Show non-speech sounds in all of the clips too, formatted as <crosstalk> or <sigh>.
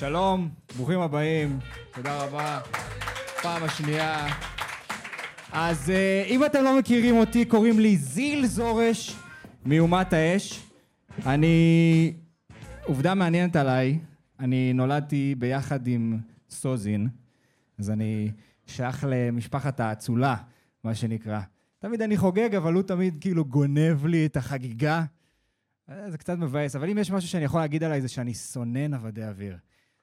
שלום, ברוכים הבאים, תודה רבה. פעם השנייה. אז אה, אם אתם לא מכירים אותי, קוראים לי זיל זורש מאומת האש. אני... עובדה מעניינת עליי, אני נולדתי ביחד עם סוזין, אז אני שייך למשפחת האצולה, מה שנקרא. תמיד אני חוגג, אבל הוא תמיד כאילו גונב לי את החגיגה. אה, זה קצת מבאס, אבל אם יש משהו שאני יכול להגיד עליי זה שאני שונא נוודי אוויר.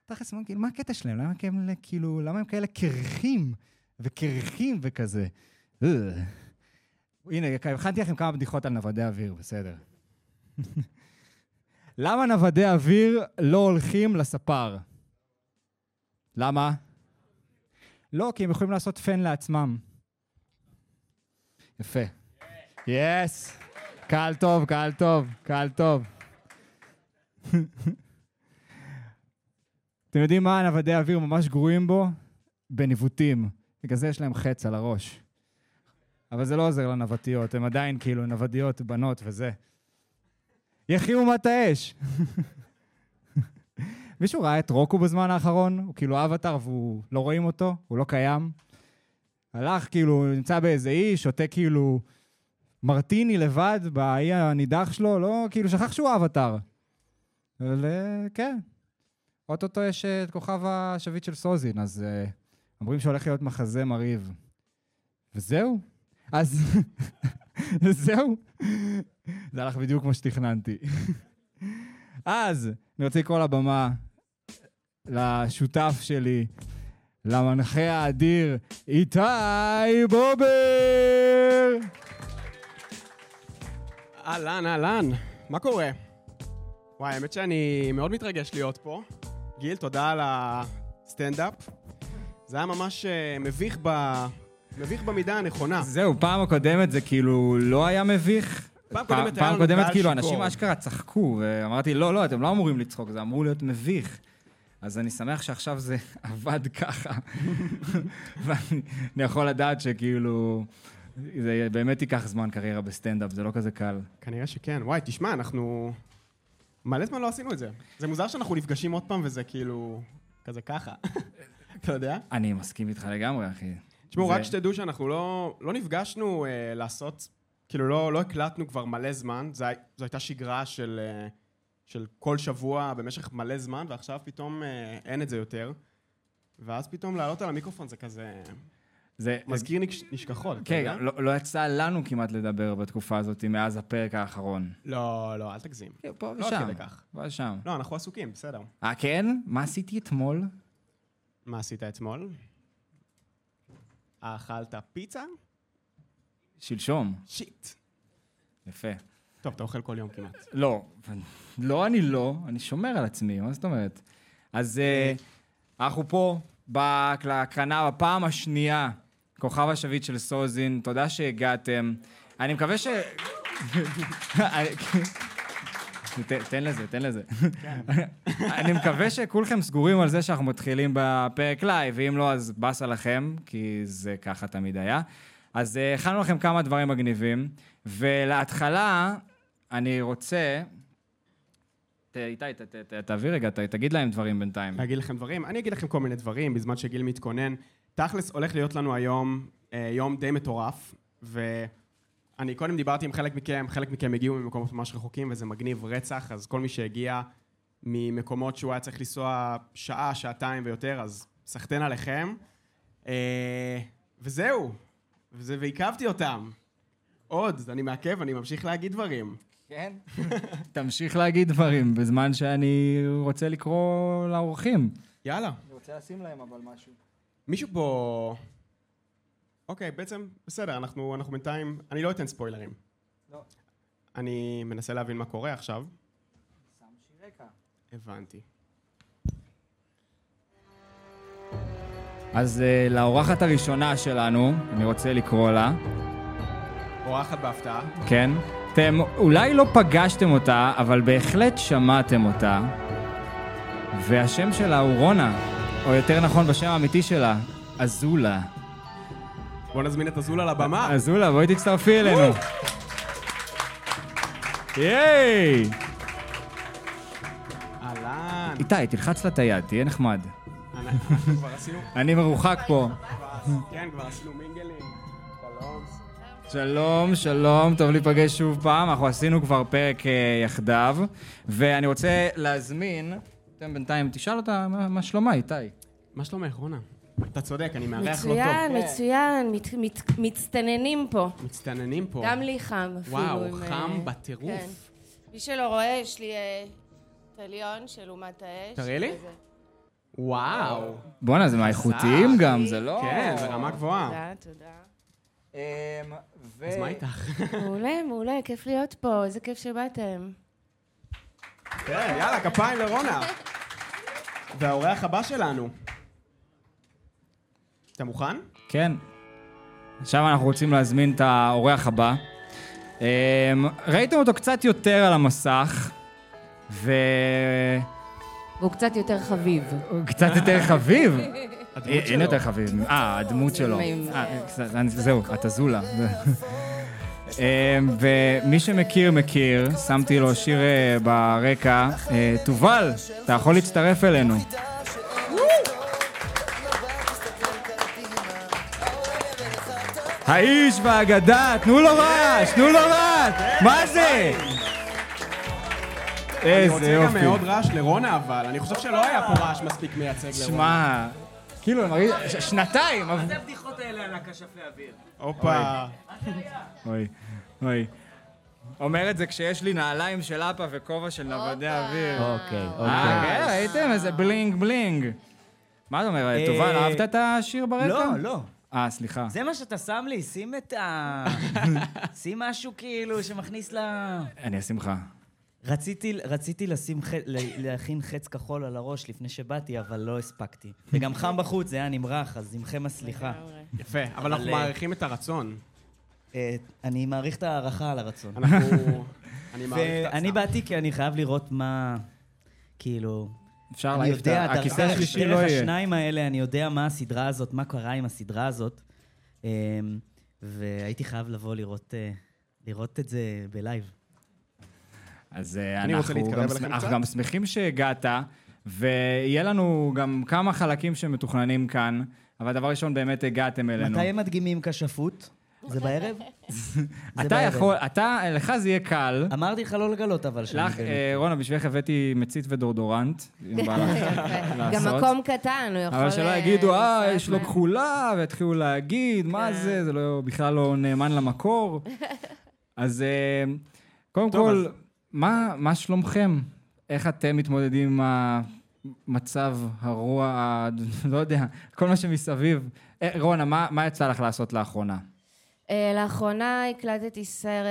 תכלס, כאילו, מה הקטע שלהם? למה הם, כאילו, למה הם כאלה קרחים וקרחים וכזה? אה. הנה, הכנתי לכם כמה בדיחות על נוודי אוויר, בסדר. <laughs> למה נוודי אוויר לא הולכים לספר? למה? לא, כי הם יכולים לעשות פן לעצמם. יפה. יס! קהל טוב, קהל טוב, קהל טוב. <laughs> אתם יודעים מה נוודי אוויר ממש גרועים בו? בניווטים. בגלל זה יש להם חץ על הראש. אבל זה לא עוזר לנווטיות, הן עדיין כאילו נוודיות, בנות וזה. יחיו מת האש. <laughs> מישהו ראה את רוקו בזמן האחרון? הוא כאילו אבטר והוא לא רואים אותו, הוא לא קיים. הלך כאילו, נמצא באיזה אי, שותה כאילו מרטיני לבד באי הנידח שלו, לא, כאילו שכח שהוא אבטר. אבל אה, כן, אוטוטו יש אה, את כוכב השביט של סוזין, אז uh, אומרים שהולך להיות מחזה מרהיב. וזהו. אז <laughs> זהו. זה הלך בדיוק כמו שתכננתי. אז אני רוצה לקרוא לבמה לשותף שלי, למנחה האדיר, איתי בובר! אהלן, אהלן, מה קורה? וואי, האמת שאני מאוד מתרגש להיות פה. גיל, תודה על הסטנדאפ. זה היה ממש uh, מביך, ב... מביך במידה הנכונה. זהו, פעם הקודמת זה כאילו לא היה מביך. פעם קודמת היה פעם לנו קודמת כאילו. אנשים אשכרה צחקו, ואמרתי, לא, לא, אתם לא אמורים לצחוק, זה אמור להיות מביך. אז אני שמח שעכשיו זה <laughs> עבד ככה. <laughs> ואני אני יכול לדעת שכאילו, זה באמת ייקח זמן קריירה בסטנדאפ, זה לא כזה קל. כנראה שכן. וואי, תשמע, אנחנו... מלא זמן לא עשינו את זה. זה מוזר שאנחנו נפגשים עוד פעם וזה כאילו... כזה ככה. <laughs> אתה יודע? אני מסכים איתך לגמרי, אחי. תשמעו, זה- רק שתדעו שאנחנו לא, לא נפגשנו אה, לעשות, כאילו לא, לא הקלטנו כבר מלא זמן, זו, זו הייתה שגרה של, אה, של כל שבוע במשך מלא זמן, ועכשיו פתאום אה, אין את זה יותר. ואז פתאום לעלות על המיקרופון זה כזה זה מזכיר נש, נשכחות, כן, לא, לא יצא לנו כמעט לדבר בתקופה הזאת מאז הפרק האחרון. לא, לא, אל תגזים. כן, פה לא ושם. כדי כך. פה ושם. לא, אנחנו עסוקים, בסדר. אה, כן? מה עשיתי אתמול? מה עשית אתמול? אכלת פיצה? שלשום. shit. יפה. טוב, אתה אוכל כל יום כמעט. לא, לא אני לא, אני שומר על עצמי, מה זאת אומרת? אז אה, אנחנו פה בהקרנה בפעם השנייה, כוכב השביט של סוזין, תודה שהגעתם. אני מקווה ש... תן לזה, תן לזה. אני מקווה שכולכם סגורים על זה שאנחנו מתחילים בפרק live, ואם לא, אז באסה לכם, כי זה ככה תמיד היה. אז אה, הכנו לכם כמה דברים מגניבים, ולהתחלה, אני רוצה... איתי, ת- ת- ת- תעביר רגע, תגיד להם דברים בינתיים. להגיד לכם דברים? אני אגיד לכם כל מיני דברים בזמן שגיל מתכונן. תכלס הולך להיות לנו היום אה, יום די מטורף, ואני קודם דיברתי עם חלק מכם, חלק מכם הגיעו ממקומות ממש רחוקים וזה מגניב רצח, אז כל מי שהגיע ממקומות שהוא היה צריך לנסוע שעה, שעתיים ויותר, אז סחטיין עליכם. אה, וזהו, וזה, ועיכבתי אותם. עוד, אני מעכב, אני ממשיך להגיד דברים. כן? <laughs> תמשיך להגיד דברים בזמן שאני רוצה לקרוא לאורחים. יאללה. אני רוצה לשים להם אבל משהו. מישהו פה... אוקיי, בעצם, בסדר, אנחנו, אנחנו בינתיים... אני לא אתן ספוילרים. לא. אני מנסה להבין מה קורה עכשיו. שם שיר רקע. הבנתי. אז uh, לאורחת הראשונה שלנו, אני רוצה לקרוא לה, אורחת בהפתעה. כן? אתם אולי לא פגשתם אותה, אבל בהחלט שמעתם אותה. והשם שלה הוא רונה, או יותר נכון בשם האמיתי שלה, אזולה. בוא נזמין את אזולה לבמה. אזולה, בואי תצטרפי אלינו. ייי! אהלן. איתי, תלחץ לה את היד, תהיה נחמד. עשינו... <laughs> אני מרוחק פה. כן, כבר עשינו מינגלים. שלום. שלום, שלום, טוב להיפגש שוב פעם. אנחנו עשינו כבר פרק אה, יחדיו, ואני רוצה להזמין... אתם בינתיים, תשאל אותה מה מה שלומה, איתי. מה שלומך, רונה? אתה צודק, אני מארח לא מצוין, טוב. מצוין, מת, מת, מצטננים פה. מצטננים פה. גם לי חם אפילו. וואו, עם, חם אה, בטירוף. כן. מי שלא רואה, יש לי אה, תליון של אומת האש. תראי לי. וזה- וואו. בואנה, זה מהאיכותיים גם, זה לא... כן, זה רמה גבוהה. תודה, תודה. אמ, אז מה איתך? מעולה, מעולה, כיף להיות פה, איזה כיף שבאתם. כן, יאללה, כפיים לרונה. והאורח הבא שלנו. אתה מוכן? כן. עכשיו אנחנו רוצים להזמין את האורח הבא. אמ, ראיתם אותו קצת יותר על המסך, ו... והוא קצת יותר חביב. הוא קצת יותר חביב. הדמות אין. יותר חביב. אה, הדמות שלו. אה, זהו, אתה זולה. אמ, ומי שמכיר, מכיר. שמתי לו שיר אה, ברקע. אה, תובל, אתה יכול להצטרף אלינו. האיש והאגדה, תנו לו רעש, תנו לו רעש! מה זה? אני איזה רוצה גם יופי. מאוד רעש לרונה, אבל אני חושב שלא היה פה רעש מספיק מייצג לרונה. שמע, כאילו, אני מרגיש, שנתיים. אבל- הבדיחות האלה על הקשף לאוויר? הופה. אוי, אוי. אומר את זה כשיש לי נעליים של אפה וכובע של נוודי אוויר. אוקיי, אה, אוקיי. כן, ראיתם? איזה בלינג בלינג. מה אתה אומר, תובל, אה, אהבת את השיר ברקע? לא, לא. אה, סליחה. זה מה שאתה שם לי, שים את ה... <laughs> שים משהו כאילו שמכניס ל... אני אשים לך. רציתי, רציתי לשים ח... ל- להכין חץ כחול על הראש לפני שבאתי, אבל לא הספקתי. <laughs> וגם חם בחוץ, זה היה נמרח, אז עמכם הסליחה. יפה, אבל אנחנו אה, מעריכים את הרצון. אה, אני מעריך את ההערכה על הרצון. אנחנו... <laughs> אני מעריך את. באתי כי אני חייב לראות מה... כאילו... אפשר להעיף את. דרך- הכיסא דרך- השלישי דרך לא יהיה. השניים האלה, אני יודע מה הסדרה הזאת, מה קרה עם הסדרה הזאת. אמ, והייתי חייב לבוא לראות, אה, לראות את זה בלייב. אז אה, אנחנו גם- אנחנו. גם שמחים שהגעת, ויהיה לנו גם כמה חלקים שמתוכננים כאן, אבל דבר ראשון, באמת הגעתם אלינו. מתי הם מדגימים כשפות? זה בערב? <laughs> זה אתה בערב. יכול, אתה, לך זה יהיה קל. אמרתי לך לא לגלות, אבל שאני לך, אה, רונה, בשבילך הבאתי מצית ודורדורנט. אם בא לך <laughs> גם לעשות. מקום קטן, הוא יכול... אבל שלא אה, יגידו, אה, יש לו כחולה, ויתחילו להגיד, מה כן. זה, זה לא, בכלל לא נאמן למקור. <laughs> אז אה, קודם כל, מה מה שלומכם? איך אתם מתמודדים עם המצב הרוע, <laughs> לא יודע, כל מה שמסביב? אה, רונה, מה מה יצא לך לעשות לאחרונה? אה, לאחרונה הקלטתי סרט,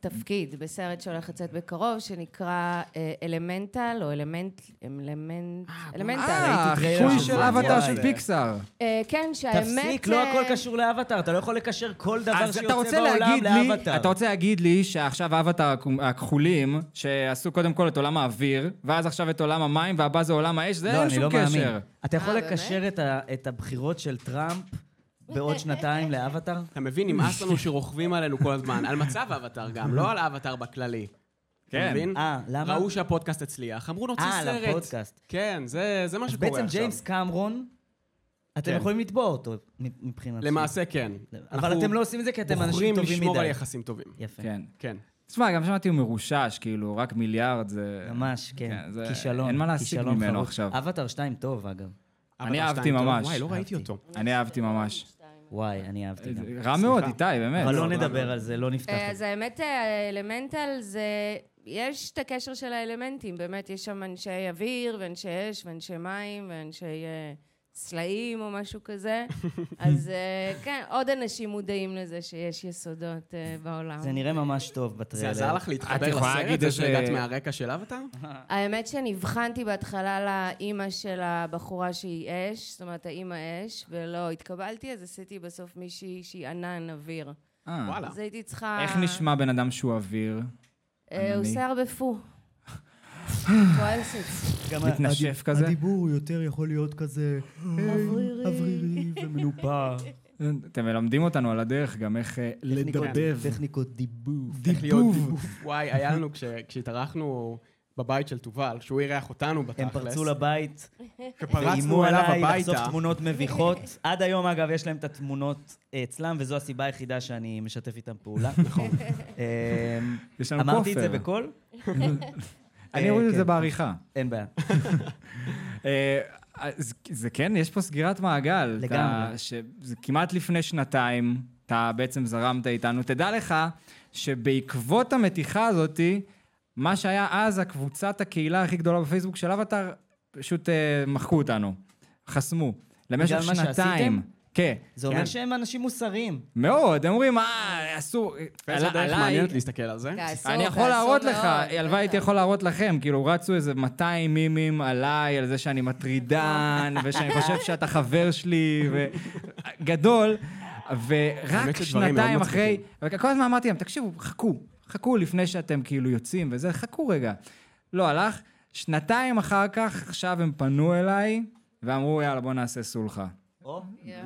תפקיד, בסרט שהולך לצאת בקרוב, שנקרא אה, אלמנטל, או אלמנט... אלמנט... אלמנטל. אה, טריילר החיקוי של וואי. של פיקסאר. אה, כן, שהאמת... תפסיק, לא אה, הכל קשור לאבטאר, אתה לא יכול לקשר כל דבר שיוצא רוצה בעולם להגיד לי, לאבטאר. אתה רוצה להגיד לי שעכשיו האבטר הכחולים, שעשו קודם כל את עולם האוויר, ואז עכשיו את עולם המים, והבא זה עולם האש, זה לא, אין שום לא מאמין. קשר. אתה יכול אה, לקשר את ה- את הבחירות של טראמפ בעוד <laughs> שנתיים לאבטאר? אתה מבין, נמאס לנו שרוכבים עלינו כל הזמן, על מצב האבטר גם, לא על האבטר בכללי. כן. אתה מבין? אה, למה? ראו שהפודקאסט הצליח, אמרו נוציא אה, סרט. לפודקאסט. כן, זה זה מה אז שקורה בעצם עכשיו. ג'יימס קמרון, אתם כן. יכולים לתבוע אותו מבחינתי. למעשה כן. אבל אתם לא עושים את זה כי אתם אנשים בוחרים טובים לשמור על מדי. יחסים טובים. יפה. כן. כן. תשמע, גם שמעתי הוא מרושש, כאילו, רק מיליארד זה... ממש, כן. כן, זה- כישלון. אין מה להסיק ממנו. עכשיו. אבטר 2 טוב, אגב. אני אהבתי. ממש. וואי, לא ראיתי. אותו. אני אהבתי ממש. וואי, אני אהבתי גם. רע מאוד, איתי. באמת. אבל לא נדבר על זה, לא נפתח אה, את זה. אז האמת, האלמנטל זה... יש את הקשר של האלמנטים, באמת, יש שם אנשי אוויר, ואנשי אש, ואנשי מים, ואנשי אה, סלעים או משהו כזה. <laughs> אז אה, כן, עוד אנשים מודעים לזה שיש יסודות אה, בעולם. זה נראה ממש טוב זה בטריילר. עזר לך את להתחבר יכולה לסרט, להגיד זה איזה- שהגעת מהרקע של אבטר? האמת שנבחנתי בהתחלה לאימא של הבחורה שהיא אש, זאת אומרת, האימא אש, ולא התקבלתי, אז עשיתי בסוף מישהי שהיא ענן אוויר. אה. וואלה. אז הייתי צריכה... איך נשמע בן אדם שהוא אוויר? אה, הוא? עושה הרבה פו. גם מתנשף כזה? הדיבור יותר יכול להיות כזה אוורירי. אוורירי ומנופח. אתם מלמדים אותנו על הדרך גם איך אה, לדבב. טכניקות דיבוב. להיות- וואי, היה לנו, כש- כשהתארחנו בבית של תובל, שהוא אירח אותנו בתכלס. הם פרצו לבית, ואיימו עליי לחשוף. תמונות מביכות. עד היום, אגב, יש להם את התמונות אה, אצלם, וזו הסיבה היחידה שאני משתף איתם פעולה. נכון. יש לנו אמרתי את זה כופר. בקול? <laughs> אני אה, אוריד את כן. זה בעריכה. אין בעיה. <laughs> אה, אז זה כן, יש פה סגירת מעגל. לגמרי. אתה- שזה כמעט לפני שנתיים, אתה בעצם זרמת איתנו. תדע לך שבעקבות המתיחה הזאתי, מה שהיה אז הקבוצת הקהילה הכי גדולה בפייסבוק של אבטאר, פשוט אה, מחקו אותנו. חסמו. למשך שנתיים. כן. זה אומר כן. שהם אנשים מוסריים. מאוד, הם אומרים, אה, אסור. ואיזה עלי- דרך מעניינת להסתכל על זה. אני יכול להראות לך, מאוד, הלוואי הייתי. יכול להראות לכם, כאילו רצו איזה 200 מימים עליי, על זה שאני מטרידן, <laughs> ושאני חושב שאתה חבר שלי, וגדול, ורק שנתיים אחרי. וכל הזמן אמרתי להם, תקשיבו, חכו, חכו לפני שאתם כאילו יוצאים וזה, חכו רגע. לא הלך, שנתיים אחר כך, עכשיו הם פנו אליי, ואמרו, יאללה, בוא נעשה סולחה.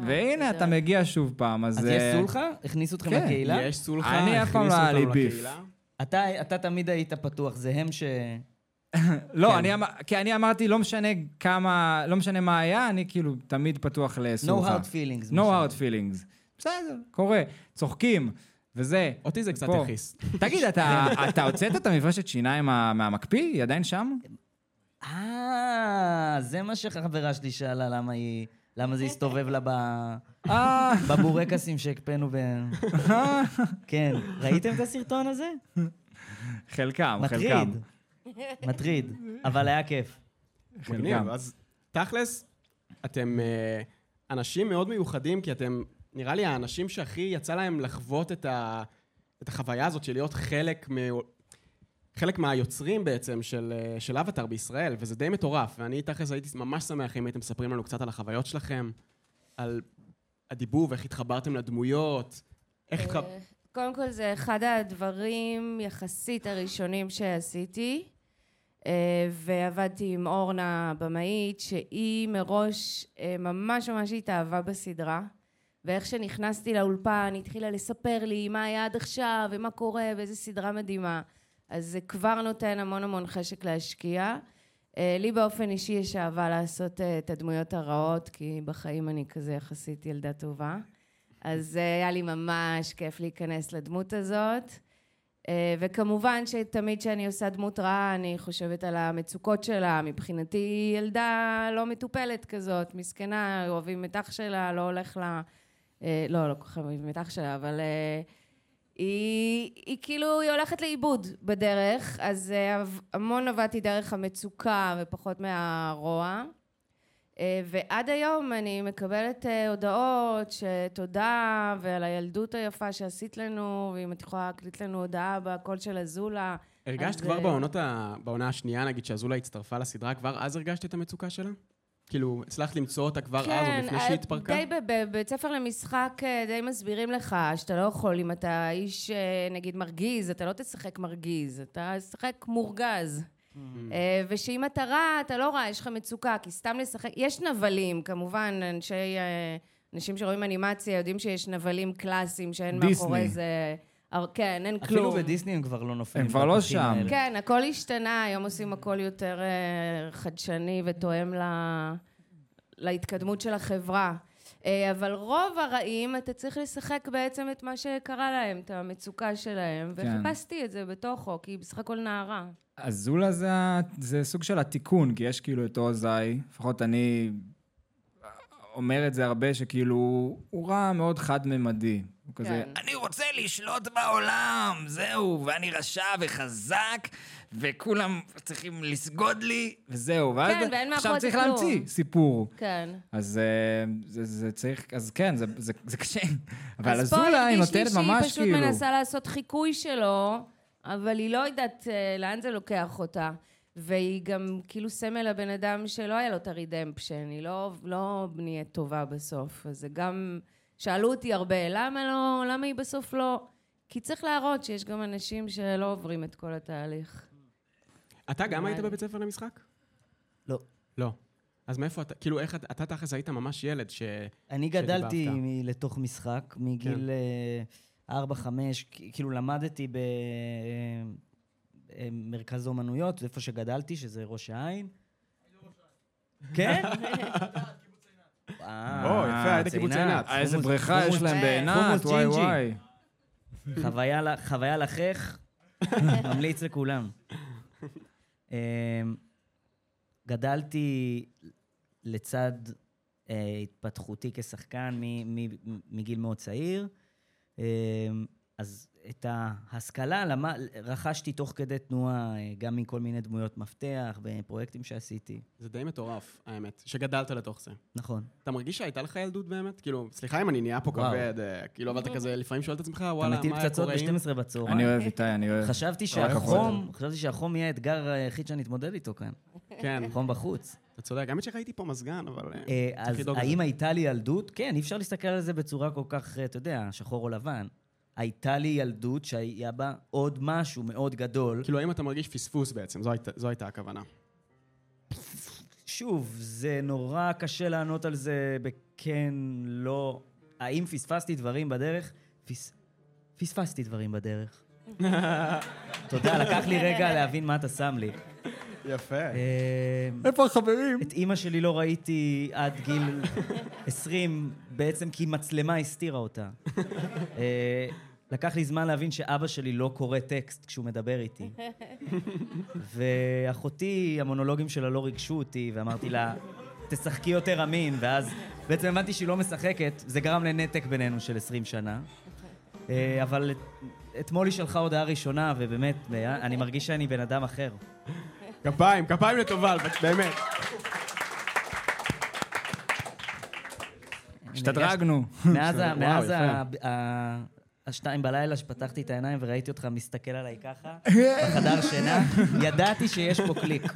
והנה, אתה. מגיע שוב פעם, אז... אז יש אה, סולחה? הכניסו אתכם כן, לקהילה? יש סולחה, אני אף פעם לא היה לי ביף. אתה, אתה תמיד היית פתוח, זה הם ש... <laughs> לא, כן. כי אני אמרתי, לא משנה כמה, לא משנה מה היה, אני כאילו תמיד פתוח No לסולחה. hard feelings. No hard feelings. בסדר, קורה. צוחקים, וזה. אותי זה קצת פה. הכעיס. <laughs> תגיד, אתה, <laughs> אתה הוצאת את המברשת שיניים מה- מהמקפיא? היא עדיין שם? אה, זה מה שחברה שלי שאלה, למה היא... למה זה הסתובב לה ב... אה, בבורקסים שהקפאנו ב... כן. ראיתם את הסרטון הזה? חלקם, מטריד. חלקם. מטריד, אבל היה כיף. מגניב. חלקם. אז תכלס, אתם אה, אנשים מאוד מיוחדים, כי אתם, נראה לי, האנשים שהכי יצא להם לחוות את, ה, את החוויה הזאת של להיות חלק, חלק מהיוצרים בעצם של, אה, של אבטאר בישראל, וזה די מטורף. ואני תכלס הייתי ממש שמח אם הייתם מספרים לנו קצת על החוויות שלכם, על הדיבוב, איך התחברתם לדמויות, איך התחב... אה, קודם כל, זה אחד הדברים יחסית הראשונים שעשיתי, אה, ועבדתי עם אורנה הבמאית, שהיא מראש ממש ממש התאהבה בסדרה, ואיך שנכנסתי לאולפן, היא התחילה לספר לי מה היה עד עכשיו, ומה קורה, ואיזה סדרה מדהימה. אז זה כבר נותן המון המון חשק להשקיע. אה, לי באופן אישי יש אהבה לעשות אה, את הדמויות הרעות, כי בחיים אני כזה יחסית ילדה טובה. אז אה, היה לי ממש כיף להיכנס לדמות הזאת. וכמובן שתמיד כשאני עושה דמות רעה, אני חושבת על המצוקות שלה. מבחינתי היא ילדה לא מטופלת כזאת, מסכנה, אוהבים את אח שלה, לא הולך לה... לא, לא כל כך אוהבים את אח שלה, אבל... היא, היא כאילו, היא הולכת לאיבוד בדרך, אז אה, המון עבדתי דרך המצוקה ופחות מהרוע. אה, ועד היום אני מקבלת אה, הודעות שתודה ועל הילדות היפה שעשית לנו, ואם את יכולה להקליט לנו הודעה בקול של אזולה. הרגשת אז, כבר בעונות ה... בעונה השנייה, נגיד, שאזולה הצטרפה לסדרה, כבר אז הרגשת את המצוקה שלה? כאילו, הצלחת למצוא אותה כבר אז, עוד לפני אה, שהיא התפרקה? די ב- בבית ספר למשחק אה, די מסבירים לך שאתה לא יכול, אם אתה איש, אה, נגיד, מרגיז, אתה לא תשחק מרגיז, אתה תשחק מורגז. Mm. אה, ושאם אתה רע, אתה לא רע, יש לך מצוקה, כי סתם לשחק... יש נבלים, כמובן, אנשי... אנשים שרואים אנימציה יודעים שיש נבלים קלאסיים שאין דיסני. מאחורי זה... הר- כן, אין אפילו כלום. בדיסני הם כבר לא נופלים. הם כבר לא שם. האלה. כן, הכל השתנה, היום עושים הכל יותר אה, חדשני ותואם ל- להתקדמות של החברה. אה, אבל רוב הרעים, אתה צריך לשחק בעצם את מה שקרה להם, את המצוקה שלהם, כן. וחיפשתי את זה בתוכו, כי היא בסך הכל נערה. אזולה זה, זה סוג של התיקון, כי יש כאילו את עוזאי, לפחות אני אומר את זה הרבה, שכאילו, הוא רע מאוד חד-ממדי. הוא כזה, כן. אני רוצה לשלוט בעולם, זהו, ואני רשע וחזק, וכולם צריכים לסגוד לי, וזהו. כן, ואין עכשיו מאחורי צריך זה כלום. להמציא סיפור. כן. אז אה, זה, זה צריך, אז כן, זה, זה, זה קשה. אבל אז פה אזולה היא הרגיש לי נותנת ממש שהיא כאילו... פשוט מנסה לעשות חיקוי שלו, אבל היא לא יודעת אה, לאן זה לוקח אותה. והיא גם כאילו סמל לבן אדם שלא היה לו את הרידמפשן, היא לא, לא נהיית טובה בסוף. אז זה גם... שאלו אותי הרבה, למה לא, למה היא בסוף לא... כי צריך להראות שיש גם אנשים שלא עוברים את כל התהליך. אתה גם היית. בבית ספר למשחק? לא. לא. אז מאיפה אתה, כאילו, איך אתה, אתה תכלס היית ממש ילד ש... אני. גדלתי מ- לתוך משחק, מגיל כן. אה, 4-5, כאילו למדתי ב... אה, מרכז אומנויות, איפה שגדלתי, שזה ראש העין. כן? <laughs> אה, או, יפה, היית קיבוץ עינת. אה, איזה בריכה יש להם אה, בעינת, וואי. וואי. חוויה לחך, <laughs> ממליץ לכולם. אמ, גדלתי לצד אה, התפתחותי כשחקן מ- מ- מגיל מאוד צעיר. אמ, אז את ההשכלה למד, רכשתי תוך כדי תנועה, אה, גם מכל מיני דמויות מפתח בפרויקטים שעשיתי. זה די מטורף, האמת, שגדלת לתוך זה. נכון. אתה מרגיש שהייתה לך ילדות באמת? כאילו, סליחה אם אני נהיה פה וואו. כבד, אה, כאילו, אבל אתה כזה לפעמים שואל את עצמך, אתה וואלה, מטיל מה היה פצצות קורה אם... ב-12 בצהריים. אני אוהב איתי, אני אוהב. חשבתי. שהחום, חשבתי שהחום יהיה האתגר היחיד שאני אתמודד איתו כאן. כן, חום בחוץ. אתה צודק. האמת שראיתי פה מזגן, אבל... אה, אז האם. הייתה לי ילדות? כן, אי אפשר להסתכל על זה בצורה כל כך, אתה יודע, שחור או לבן. הייתה לי ילדות שהיה בה עוד משהו מאוד גדול. כאילו, האם אתה מרגיש פספוס בעצם? זו הייתה- זו הייתה הכוונה. שוב, זה נורא קשה לענות על זה בכן, לא. האם פספסתי דברים בדרך? פס... פספסתי דברים בדרך. <laughs> תודה, לקח לי רגע להבין מה אתה שם לי. יפה. אה, איפה החברים? את אימא שלי לא ראיתי עד גיל <laughs> 20, בעצם כי מצלמה הסתירה אותה. אה, לקח לי זמן להבין שאבא שלי לא קורא טקסט כשהוא מדבר איתי. ואחותי, המונולוגים שלה לא ריגשו אותי, ואמרתי לה, תשחקי יותר אמין, ואז בעצם הבנתי שהיא לא משחקת, זה גרם לנתק בינינו של 20 שנה. אה, אבל את- אתמול היא שלחה הודעה ראשונה, ובאמת, אני מרגיש שאני בן אדם אחר. כפיים, כפיים לטובל, באמת. השתדרגנו. מאז, <laughs> השתיים בלילה שפתחתי את העיניים וראיתי אותך מסתכל עליי ככה, <laughs> בחדר שינה, ידעתי שיש פה קליק.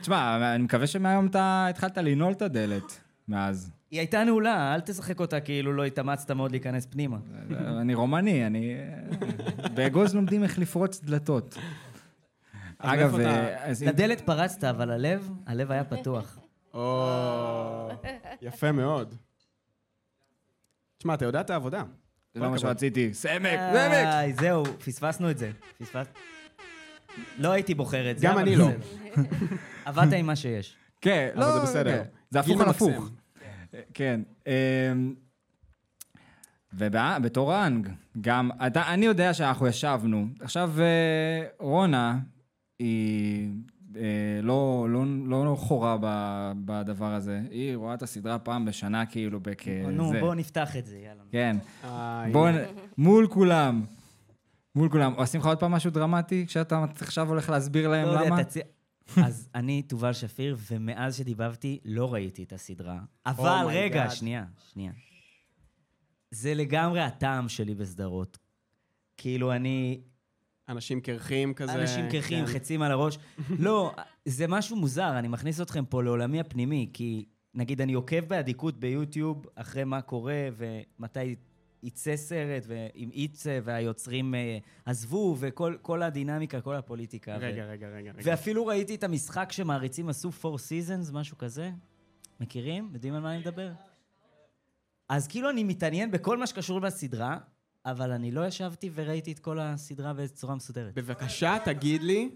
תשמע, אני מקווה שמהיום אתה התחלת לנעול את הדלת מאז. היא הייתה נעולה, אל תשחק אותה כאילו לא התאמצת מאוד להיכנס פנימה. אני רומני, אני... באגוז לומדים איך לפרוץ דלתות. אגב, אה, אז הדלת פרצת, אבל הלב, הלב היה פתוח. או, יפה מאוד. תשמע, אתה יודע את העבודה. זה לא מה. שרציתי. סמק, סמק! איי, זהו, פספסנו את זה. פספס... לא הייתי בוחר את זה, גם אני לא. עבדת עם מה שיש. כן, אבל לא, זה בסדר. כן. זה הפוך על הפוך. ממקסם. כן. אמ, ובתור האנג, גם, אתה, אני יודע שאנחנו ישבנו. עכשיו, אה, רונה, היא אה, לא, לא, לא חורה בדבר הזה. היא רואה את הסדרה פעם בשנה, כאילו, בכ... נו, זה. בואו נפתח את זה, יאללה. כן. בואו, מול כולם. מול כולם. עושים לך עוד פעם משהו דרמטי, כשאתה עכשיו הולך להסביר להם לא יודע, למה? תציע... אז אני תובל שפיר, ומאז שדיבבתי לא ראיתי את הסדרה. אבל Oh רגע, God. שנייה, שנייה. זה לגמרי הטעם שלי בסדרות. כאילו, אני... אנשים קרחים כזה. אנשים קרחים, כן. חצים על הראש. <laughs> לא, זה משהו מוזר, אני מכניס אתכם פה לעולמי הפנימי, כי נגיד אני עוקב באדיקות ביוטיוב אחרי מה קורה ומתי יצא סרט, ואם יצא והיוצרים אה, עזבו, וכל כל הדינמיקה, כל הפוליטיקה. ו- רגע, רגע, רגע. רגע. ואפילו ראיתי את המשחק שמעריצים עשו Four Seasons, משהו כזה. מכירים? יודעים על מה אני מדבר? אז כאילו אני מתעניין בכל מה שקשור בסדרה, אבל אני לא ישבתי וראיתי את כל הסדרה בצורה מסודרת. בבקשה, תגיד לי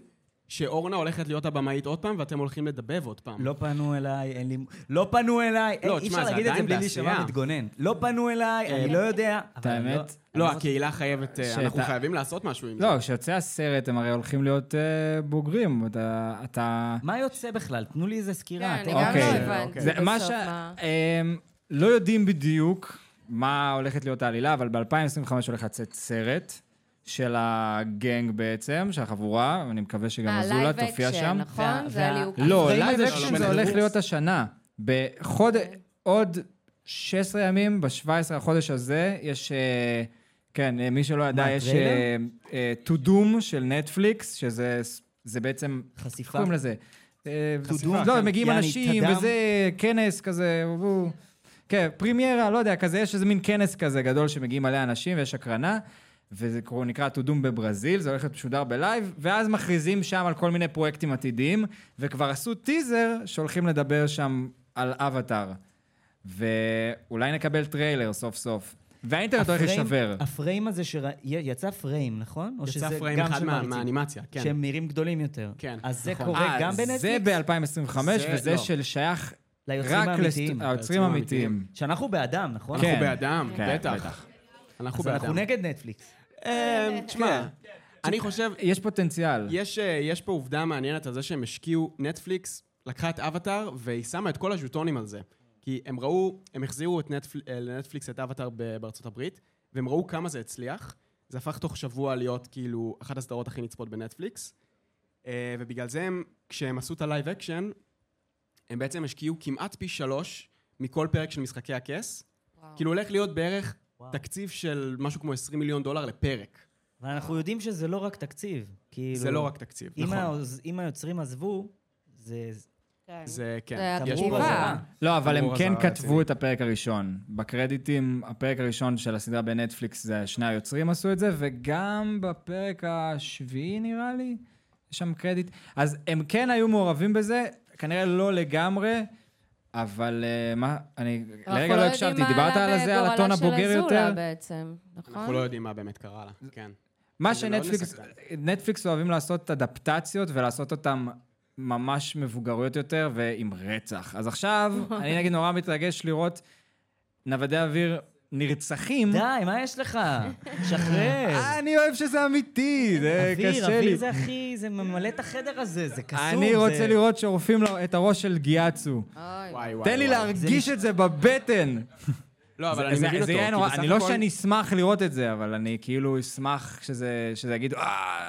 שאורנה הולכת להיות הבמאית עוד פעם, ואתם הולכים לדבב עוד פעם. לא פנו אליי, אין לי... לא פנו אליי, לא, אין- אי תשמע, אפשר זה להגיד את זה עדיין בלי בעשייה. להישמע מתגונן. לא פנו אליי, אני לא יודע. אני האמת? לא, הקהילה חייבת... אה, אנחנו חייבים לעשות משהו עם זה. לא, כשיוצא הסרט הם הרי הולכים להיות אה, בוגרים. אתה... מה יוצא בכלל? תנו לי איזה סקירה. כן, אני גם אוקיי. לא הבנתי זה מה ש... לא יודעים בדיוק מה הולכת להיות העלילה, אבל ב-2025 הולך לצאת סרט של הגנג בעצם, של החבורה, אני מקווה שגם אזולה תופיע אקשן, שם. נכון? וה- זה וה- הליהוק. לא, live action זה הולך. להיות השנה. בחודש, עוד 16 ימים, ב-17 החודש הזה, יש... אה, כן, אה, מי שלא ידע, יש? אה, Tudum של נטפליקס, שזה זה בעצם... איך חשיפה. קוראים לזה? חשיפה, לא, כן. מגיעים אנשים. וזה כנס כזה, והוא- כן, פרימיירה, לא יודע, כזה, יש איזה מין כנס כזה גדול שמגיעים מלא אנשים ויש הקרנה, וזה קורא- נקרא Tudum בברזיל, זה הולך להיות משודר ב live, ואז מכריזים שם על כל מיני פרויקטים עתידיים, וכבר עשו טיזר שהולכים לדבר שם על אבטאר. ואולי נקבל טריילר סוף סוף. והאינטרנט הולך להישבר. הפריים הזה שיצא פריים, נכון? או יצא שזה פריים גם אחד מה-? מהאנימציה, כן. שהם נראים גדולים יותר. כן, אז זה נכון. קורה אה, גם זה בנטפליקס? ב-2025, זה- וזה לא. של שייך ליוצרים רק האמיתיים. ליוצרים האמיתיים. שאנחנו בעדם, נכון? אנחנו כן. בעדם, כן, בטח. בטח. אנחנו אז אנחנו. נגד נטפליקס. אה, תשמע, אני חושב, יש פוטנציאל. יש, אה, יש פה עובדה מעניינת על זה שהם השקיעו, נטפליקס לקחה את אבטאר והיא שמה את כל הז'וטונים על זה. כי הם ראו, הם החזירו את נטפל, אה, לנטפליקס את אבטאר בארצות הברית, והם ראו כמה זה הצליח. זה הפך תוך שבוע להיות כאילו אחת הסדרות הכי נצפות בנטפליקס. ובגלל זה הם, כשהם עשו את ה live action, הם בעצם השקיעו כמעט פי שלוש מכל פרק של משחקי הכס. וואו. כאילו הולך להיות בערך וואו. תקציב של משהו כמו 20 מיליון דולר לפרק. אבל אנחנו יודעים שזה לא רק תקציב. כאילו, זה לא רק תקציב, אם נכון. העוז- אם היוצרים עזבו, זה... כן. זה, כן. יש פה-. אזהרה. לא, אבל הם כן כתבו. את הפרק הראשון. בקרדיטים, הפרק הראשון של הסדרה בנטפליקס, זה שני היוצרים עשו את זה, וגם בפרק השביעי נראה לי, יש שם קרדיט. אז הם כן היו מעורבים בזה, כנראה לא לגמרי, אבל אה, מה, אני לרגע לא הקשבתי, דיברת על זה, על הטון הבוגר יותר? אנחנו לא יודעים מה עלה בגורלה של אזולה בעצם, נכון? אנחנו לא יודעים מה באמת קרה לה, כן. מה מאוד שנטפליקס, אוהבים לעשות אדפטציות ולעשות אותן ממש מבוגריות יותר ועם רצח. אז עכשיו, <laughs> אני נגיד נורא מתרגש לראות נוודי אוויר נרצחים. די, מה יש לך? שחרר. <laughs> אני אוהב שזה אמיתי, זה אוויר, קשה לי. אוויר זה הכי, זה ממלא את החדר הזה, זה קסום. אני זה- רוצה לראות שורפים את הראש של גיאצו. אוי, וואי, וואי, תן לי. להרגיש את זה בבטן. <laughs> לא, אבל זה- אני זה- מבין זה אותו. יהיה כי נורא- אני לא שאני אשמח לראות את זה, אבל אני כאילו אשמח שזה שזה יגיד, אה,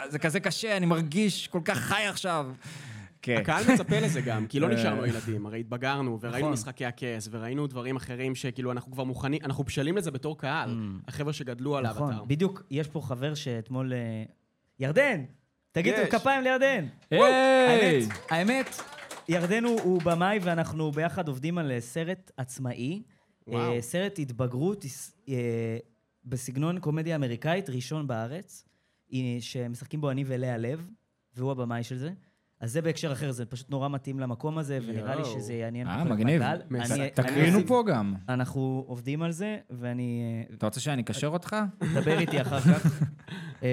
זה כזה קשה, אני מרגיש כל כך חי עכשיו. כן. הקהל מצפה לזה גם, כי לא אה. נשארנו ילדים, הרי התבגרנו, וראינו נכון. משחקי הכס, וראינו דברים אחרים שכאילו אנחנו כבר מוכנים, אנחנו בשלים לזה בתור קהל, החבר'ה שגדלו על נכון, האבטר. בדיוק, יש פה חבר שאתמול... אה, ירדן! תגידו. כפיים לירדן! היי! האמת, האמת, ירדן הוא, במאי ואנחנו ביחד עובדים על אה, סרט עצמאי. וואו. סרט התבגרות בסגנון קומדיה אמריקאית, ראשון בארץ, שמשחקים בו אני ולאה לב, והוא הבמאי של זה. אז זה בהקשר אחר, זה פשוט נורא מתאים למקום הזה, ונראה לי. שזה יעניין אה, מגניב. תקרינו פה גם. אנחנו עובדים על זה, ואני... אה, אתה רוצה שאני אקשר אותך? דבר איתי אחר כך. <laughs> אמ,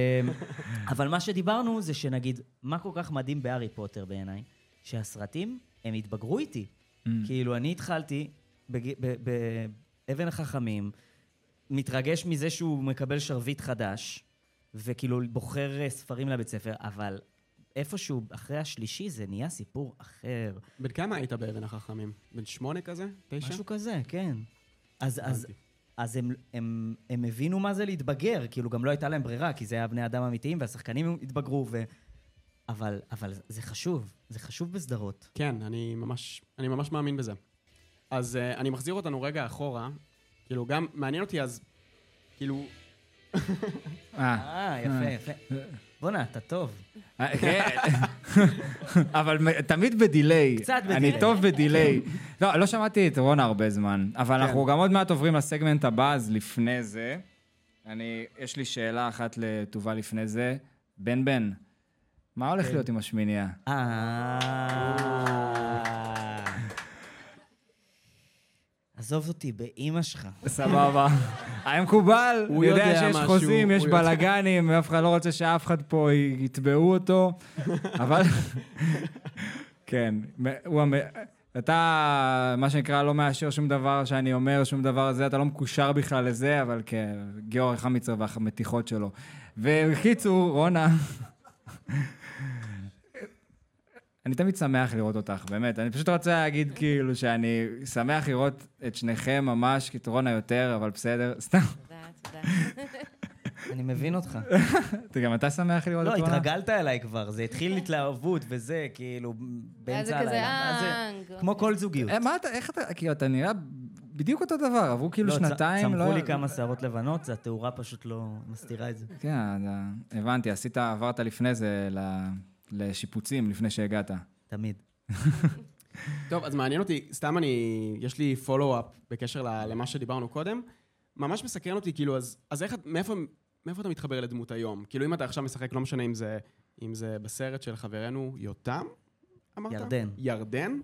אבל מה שדיברנו זה שנגיד, מה כל כך מדהים בהארי פוטר בעיניי? שהסרטים, הם התבגרו איתי. Mm. כאילו, אני התחלתי באבן החכמים, מתרגש מזה שהוא מקבל שרביט חדש, וכאילו בוחר אה, ספרים לבית ספר, אבל איפשהו אחרי השלישי זה נהיה סיפור אחר. בן כמה היית באבן החכמים? בן שמונה כזה? תשע? משהו כזה, כן. אז, אז. אז הם, הם, הם הבינו מה זה להתבגר, כאילו גם לא הייתה להם ברירה, כי זה היה בני אדם אמיתיים והשחקנים התבגרו, ו... אבל, אבל זה חשוב, זה חשוב בסדרות. כן, אני ממש, אני ממש מאמין בזה. אז uh, אני מחזיר אותנו רגע אחורה, כאילו גם, מעניין אותי אז, כאילו, אה, אה, יפה, יפה. בואנה, אתה טוב. אה, כן. אבל תמיד בדיליי. קצת אני בדיליי. טוב בדיליי. לא, לא שמעתי את רונה הרבה זמן, אבל אנחנו גם עוד מעט עוברים לסגמנט הבא, אז לפני זה, אני, יש לי שאלה אחת לטובה לפני זה. בן בן, מה הולך להיות עם השמינייה? אה... עזוב אותי, באימא שלך. סבבה. <laughs> היה מקובל, הוא יודע שיש משהו, חוזים, יש. בלאגנים, ואף אחד לא רוצה שאף אחד פה יתבעו אותו, <laughs> אבל... <laughs> כן, הוא... אתה, מה שנקרא, לא מאשר שום דבר שאני אומר, שום דבר זה, אתה לא מקושר בכלל לזה, אבל כן, גיאורג חמיצר והמתיחות שלו. ובקיצור, רונה, אני תמיד שמח לראות אותך, באמת. אני פשוט רוצה להגיד כאילו שאני שמח לראות את שניכם ממש, כי את רונה יותר, אבל בסדר, <laughs> סתם. תודה, תודה. <laughs> אני מבין אותך. אתה גם אתה שמח לראות לא, את רונה? התרגלת אליי כבר, זה התחיל התלהבות וזה, כאילו, ואז באמצע זה כזה, הלילה. זה? אה... כמו כל זוגיות. אה, מה אתה, איך אתה, כאילו, אתה נראה בדיוק אותו דבר, עברו כאילו לא, שנתיים, לא... צמחו לי כמה שערות לבנות, זה התאורה פשוט לא מסתירה את זה. כן, הבנתי, עשית, עברת לפני זה ל- לשיפוצים, לפני שהגעת. תמיד. <laughs> טוב, אז מעניין אותי, סתם אני, יש לי פולו-אפ בקשר ל- למה שדיברנו קודם. ממש מסקרן אותי, כאילו, אז, אז איך, מאיפה, מאיפה אתה מתחבר לדמות היום? כאילו, אם אתה עכשיו משחק, לא משנה אם זה, אם זה בסרט של חברנו יותם, אמרת? ירדן. ירדן.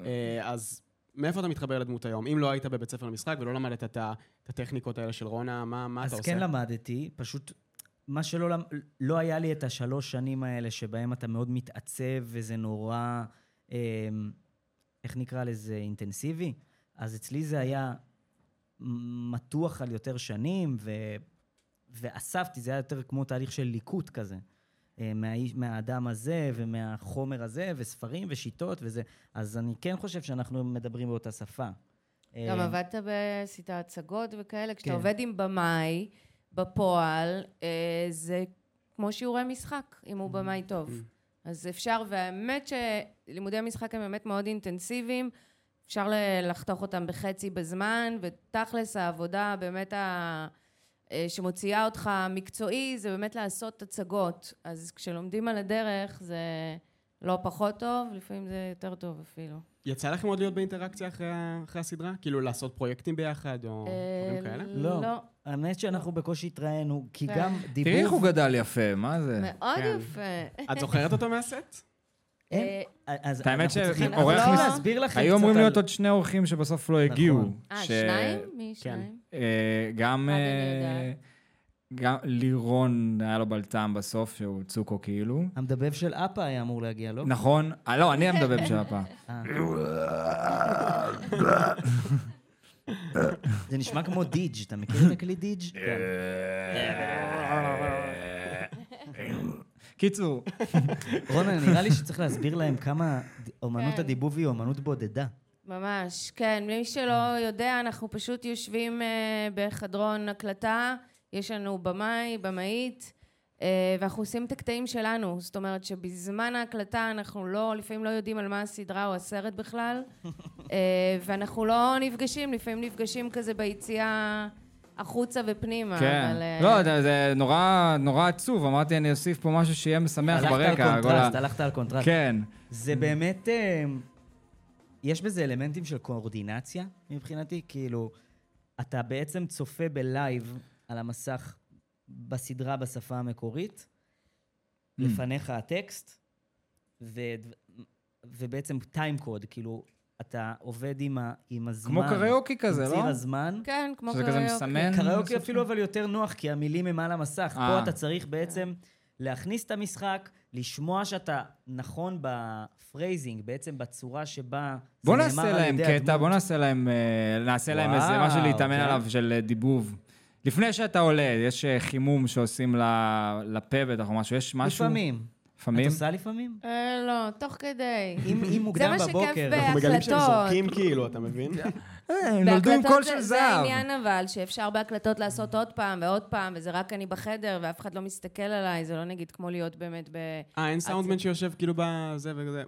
אה, אז מאיפה אתה מתחבר לדמות היום? אם לא היית בבית ספר למשחק ולא למדת את הטכניקות האלה של רונה, מה מה אתה אז עושה? כן למדתי, פשוט מה שלא. לא היה לי את השלוש שנים האלה שבהם אתה מאוד מתעצב וזה נורא, אה, איך נקרא לזה, אינטנסיבי. אז אצלי זה היה מתוח על יותר שנים, ו... ואספתי, זה היה יותר כמו תהליך של ליקוט כזה. אה, מהאיש, מהאדם הזה ומהחומר הזה, וספרים ושיטות וזה. אז אני כן חושב שאנחנו מדברים באותה שפה. גם אה, עבדת בעשית הצגות וכאלה, כשאתה כן. עובד עם במאי, בפועל, אה, זה כמו שיעורי משחק, אם הוא במאי טוב. אז אפשר, והאמת שלימודי משחק הם באמת מאוד אינטנסיביים, אפשר לחתוך אותם בחצי בזמן, ותכלס העבודה באמת ה... אה, שמוציאה אותך מקצועי, זה באמת לעשות הצגות. אז כשלומדים על הדרך זה לא פחות טוב, לפעמים זה יותר טוב אפילו. יצא לכם עוד להיות באינטראקציה אחרי אחרי הסדרה? כאילו לעשות פרויקטים ביחד או דברים אה, כאלה? לא. לא. האמת שאנחנו בקושי התראינו, כי כן. גם דיבוב... תראי איך הוא גדל יפה, מה זה? מאוד כן. יפה. את זוכרת אותו מהסט? אין. אה, אז האמת מס- צריכים להסביר לכם היו אמורים להיות עוד שני אורחים שבסוף לא הגיעו. נכון. אה, שניים? מי כן. שניים? אה, גם... גם לירון היה לו בלטם בסוף, שהוא צוקו כאילו. המדבב של אפה היה אמור להגיע, לא? נכון. אה, לא, אני המדבב של הפעם. אה. <laughs> זה נשמע כמו דיג', אתה מכיר את הכלי דיג'? <laughs> כן. קיצור, רונה, <laughs> נראה לי שצריך להסביר להם כמה אומנות כן. הדיבוב היא אומנות בודדה. ממש, כן. מי שלא יודע, אנחנו פשוט יושבים אה, בחדרון הקלטה, יש לנו במאי, במאית, אה, ואנחנו עושים את הקטעים שלנו. זאת אומרת שבזמן ההקלטה אנחנו לא, לפעמים לא יודעים על מה הסדרה או הסרט בכלל, אה, ואנחנו לא נפגשים, לפעמים נפגשים כזה ביציאה החוצה ופנימה. כן. אבל, אה, לא, זה- זה נורא נורא עצוב. אמרתי, אני אוסיף פה משהו שיהיה משמח הלכת על ברקע. כל ה- קונטרסט, הלכת על קונטרסט. כן. זה באמת, יש בזה אלמנטים של קואורדינציה מבחינתי, כאילו, אתה בעצם צופה ב live על המסך בסדרה בשפה המקורית, Mm. לפניך הטקסט, ו, ובעצם time code, כאילו, אתה עובד עם, ה, עם הזמן. כמו קריוקי כזה, עם לא? ציר הזמן. כן, כמו שזה כזה קריוקי. מסמן? קריוקי? אפילו אבל יותר נוח, כי המילים הם על המסך. אה. פה אתה צריך בעצם להכניס את המשחק, לשמוע שאתה נכון ב phrasing, בעצם בצורה שבה בוא זה נעשה נאמר על להם ידי קטע, הדמות. בוא נעשה להם, אה, נעשה להם איזה משהו להתאמן כן. עליו של אה, דיבוב. לפני שאתה עולה, יש אה, חימום שעושים ל- לפה בטח או משהו, יש משהו? לפעמים. את לפעמים? עושה לפעמים? אה, לא, תוך כדי. אם אם זה מוקדם מה שכיף בבוקר. אנחנו מגלים שהם. זורקים כאילו, אתה מבין? <laughs> אה, הם נולדו עם קול זה- של זה זהב. העניין אבל, שאפשר בהקלטות לעשות עוד פעם ועוד פעם, וזה רק אני בחדר, ואף אחד לא מסתכל עליי, זה לא נגיד כמו להיות באמת ב... אה, אין סאונדמן שיושב כאילו בזה וכזה.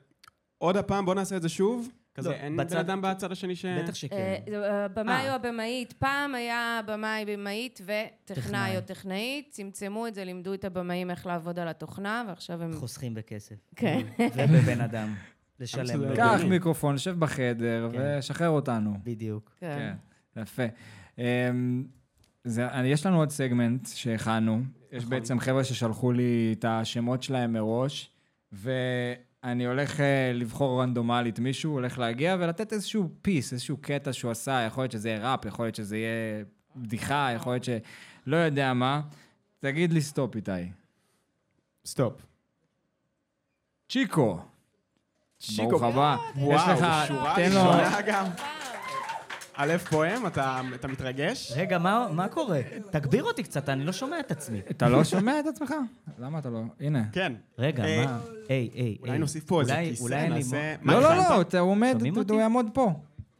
עוד הפעם, בוא נעשה את זה שוב. כזה, לא, אין בן אדם בצד השני ש... בטח אה, שכן. אה, במאי אה. או הבמאית, פעם היה במאי במאית וטכנאי טכנאי. או טכנאית, צמצמו את זה, לימדו את הבמאים איך לעבוד על התוכנה, ועכשיו הם... חוסכים בכסף. כן. <laughs> ובבן אדם. לשלם. קח הגיוני. מיקרופון, שב בחדר כן. ושחרר אותנו. בדיוק. כן. כן, יפה. אמ, זה, יש לנו עוד סגמנט שהכנו. יש נכון. בעצם חבר'ה ששלחו לי את השמות שלהם מראש, ואני הולך אה, לבחור רנדומלית מישהו, הולך להגיע ולתת איזשהו פיס, איזשהו קטע שהוא עשה, יכול להיות שזה יהיה ראפ, יכול להיות שזה יהיה בדיחה, יכול להיות ש... לא יודע מה. תגיד לי stop, איתי. stop. צ'יקו. צ'יקו. ברוך הבא. וואו, יש לך... שורה. ראשונה גם. א' פועם, אתה אתה מתרגש? רגע, מה מה קורה? תגביר אותי קצת, אני לא שומע את עצמי. אתה לא שומע את עצמך? למה אתה לא? הנה. כן. רגע, אה, מה? היי, היי, אולי היי. נוסיף פה איזה אולי- כיסא, אולי אני נעשה... מה לא, לא, הכנת? לא, אתה- עומד, שומעים הוא? יעמוד פה.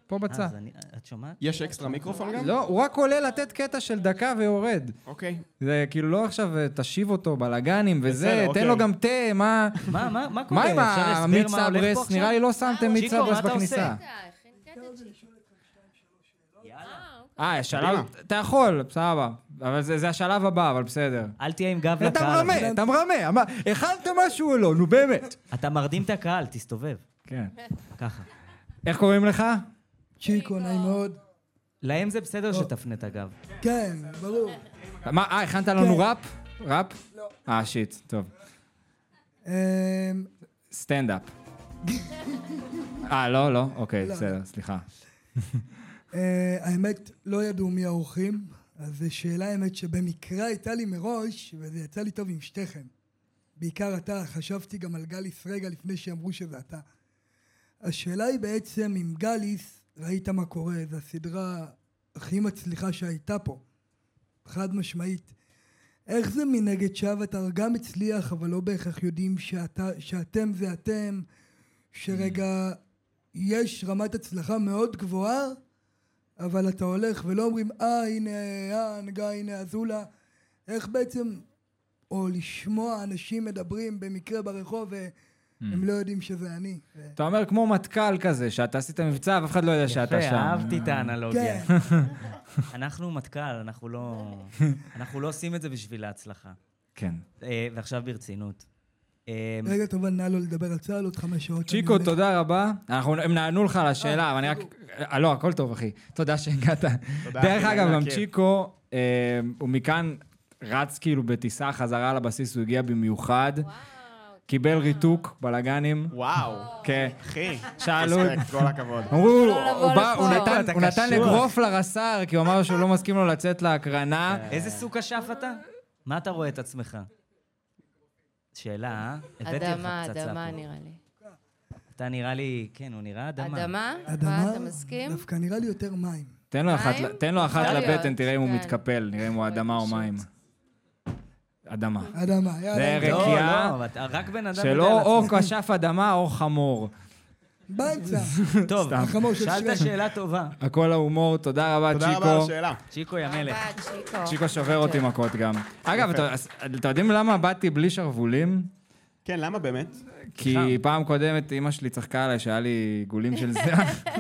פה אה, בצד. אז אני- את שומעת? יש אקסטרה מיקרופון גם? לא, הוא רק עולה לתת קטע של דקה ויורד. אוקיי. זה כאילו לא עכשיו אה, תשיב אותו בלאגנים וזה, בסדר, תן אוקיי. לו גם תה, מה... מה, מה, מה קורה? מה עם אפשר המיץ מה הולך פה סברס? עכשיו? נראה לי לא שמתם מיץ צ'יקו, מה סברס אתה בכניסה. עושה? אה, שלב, אתה יכול, סבבה. אבל זה זה השלב הבא, אבל בסדר. אל תהיה עם גב אתה לקהל. מרמה, אתה מרמה. אמר, הכנת משהו או לא? נו באמת. <laughs> אתה מרדים את הקהל, תסתובב. כן. ככה. איך קוראים לך? צ'יקו, נעים מאוד. להם זה בסדר שתפנה את הגב. כן, ברור. מה, אה, הכנת לנו כן. ראפ? ראפ? לא. אה, שיט, טוב. אמ, סטנדאפ. <laughs> אה, לא, לא? אוקיי, לא. בסדר, סליחה. <laughs> אה, האמת, לא ידעו מי האורחים, אז זו שאלה האמת שבמקרה הייתה לי מראש, וזה יצא לי טוב עם שתיכם. בעיקר אתה, חשבתי גם על גליס רגע לפני שאמרו שזה אתה. השאלה היא בעצם אם גליס, ראית מה קורה, זו הסדרה הכי מצליחה שהייתה פה. חד משמעית. איך זה מנגד שאבטר גם הצליח, אבל לא בהכרח יודעים שאתה, שאתם זה אתם, שרגע יש רמת הצלחה מאוד גבוהה, אבל אתה הולך ולא אומרים, אה, הנה האנגה, הנה אזולה. איך בעצם, או לשמוע אנשים מדברים במקרה ברחוב והם לא יודעים שזה אני. ו- אתה אומר כמו מטכ"ל כזה, שאתה עשית מבצע ואף אחד לא יודע שאתה שם. יפה, אהבתי את האנלוגיה. כן, <laughs> אנחנו מטכ"ל, אנחנו לא... <laughs> אנחנו לא עושים את זה בשביל ההצלחה. כן. אה, ועכשיו ברצינות. אה, רגע טובה, נא לא לדבר על צה"ל עוד חמש שעות. צ'יקו. תודה רבה. אנחנו, הם נענו לך על השאלה, אבל אני רק... אה, לא, הכל טוב, אחי. תודה שהגעת. דרך אגב, גם. צ'יקו, אה, הוא מכאן רץ כאילו בטיסה חזרה לבסיס, הוא הגיע במיוחד. קיבל ריתוק, בלאגנים. וואו. כן. אחי. שאלו, כל הכבוד. אמרו, לא הוא בא- לפה. הוא נתן-. אגרוף לרס"ר, כי הוא אמר שהוא לא מסכים לו לצאת להקרנה. איזה סוג כשף אתה? מה אתה רואה את עצמך? שאלה, אה? הבאתי לך אדמה, פצצה אדמה פה. נראה לי. אתה נראה לי, כן, הוא נראה אדמה. אדמה? אדמה, מה, אתה מסכים? דווקא נראה לי יותר מים. תן לו אחת, לבטן, תראה אם הוא כן. מתקפל, נראה אם הוא אדמה או. מים. אדמה. אדמה, זה יאללה. לא, רקיעה לא, אתה- רק בן אדם יודע שלא או. כשף אדמה או חמור. באמצע. טוב, שאלת. שאלה טובה. הכל ההומור, תודה רבה, תודה רבה על צ'יקו. השאלה. צ'יקו יא מלך. צ'יקו. צ'יקו שובר אותי מכות גם. אגב, אתם יודעים למה באתי בלי שרוולים? כן, למה באמת? כי פעם קודמת אימא שלי צחקה עליי שהיה לי עיגולים של זה, <laughs>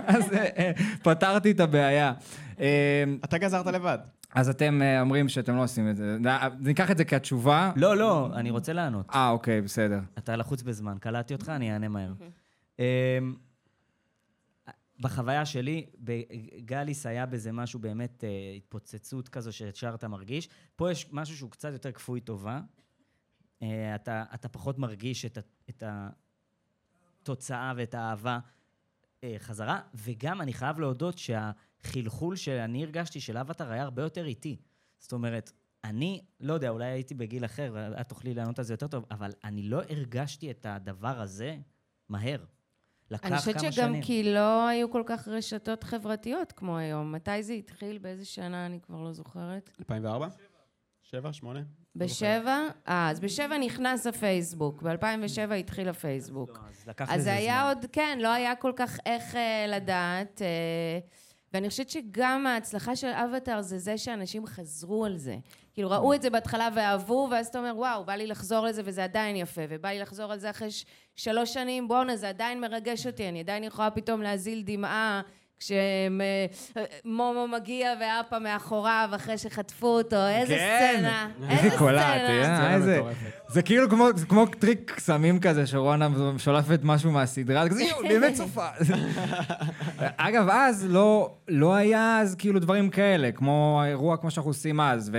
אז אה, אה, פתרתי את הבעיה. אה, אתה גזרת לבד. אז אתם אה, אומרים שאתם לא עושים את זה. ניקח את זה כתשובה. לא, לא, אני רוצה לענות. אה, אוקיי, בסדר. אתה לחוץ בזמן, קלטתי אותך, אני אענה מהר. אמ, בחוויה שלי, בגליס היה בזה משהו באמת, אה, התפוצצות כזו שישר אתה מרגיש. פה יש משהו שהוא קצת יותר כפוי טובה. אה, אתה, אתה פחות מרגיש את, את התוצאה ואת האהבה אה, חזרה, וגם אני חייב להודות שהחלחול שאני הרגשתי של אבטר היה הרבה יותר איטי. זאת אומרת, אני, לא יודע, אולי הייתי בגיל אחר, ואת תוכלי לענות על זה יותר טוב, אבל אני לא הרגשתי את הדבר הזה מהר. לקח אני חושבת כמה שגם שנים. כי לא היו כל כך רשתות חברתיות כמו היום. מתי זה התחיל? באיזה שנה? אני כבר לא זוכרת. 2004? שבע? שמונה? בשבע? אה, אז בשבע נכנס הפייסבוק. ב-2007 התחיל הפייסבוק. לא, אז לקח אז לזה זה היה זמן. עוד, כן, לא היה כל כך איך אה, לדעת. ואני חושבת שגם ההצלחה של אבטאר זה זה שאנשים חזרו על זה. כאילו, ראו את זה בהתחלה ואהבו, ואז אתה אומר, וואו, בא לי לחזור לזה וזה עדיין יפה, ובא לי לחזור על זה אחרי שלוש שנים, בואנה, זה עדיין מרגש אותי, אני עדיין יכולה פתאום להזיל דמעה. כשמומו מגיע ואפה מאחוריו אחרי שחטפו אותו, איזה כן. סצנה, איזה <laughs> קולט, סצנה. אה, איזה... זה כאילו כמו, זה כמו טריק קסמים כזה, שרונה שולפת משהו מהסדרה, זה כזה, יואו, באמת צופה. <laughs> אגב, אז לא, לא היה אז כאילו דברים כאלה, כמו האירוע כמו שאנחנו עושים אז,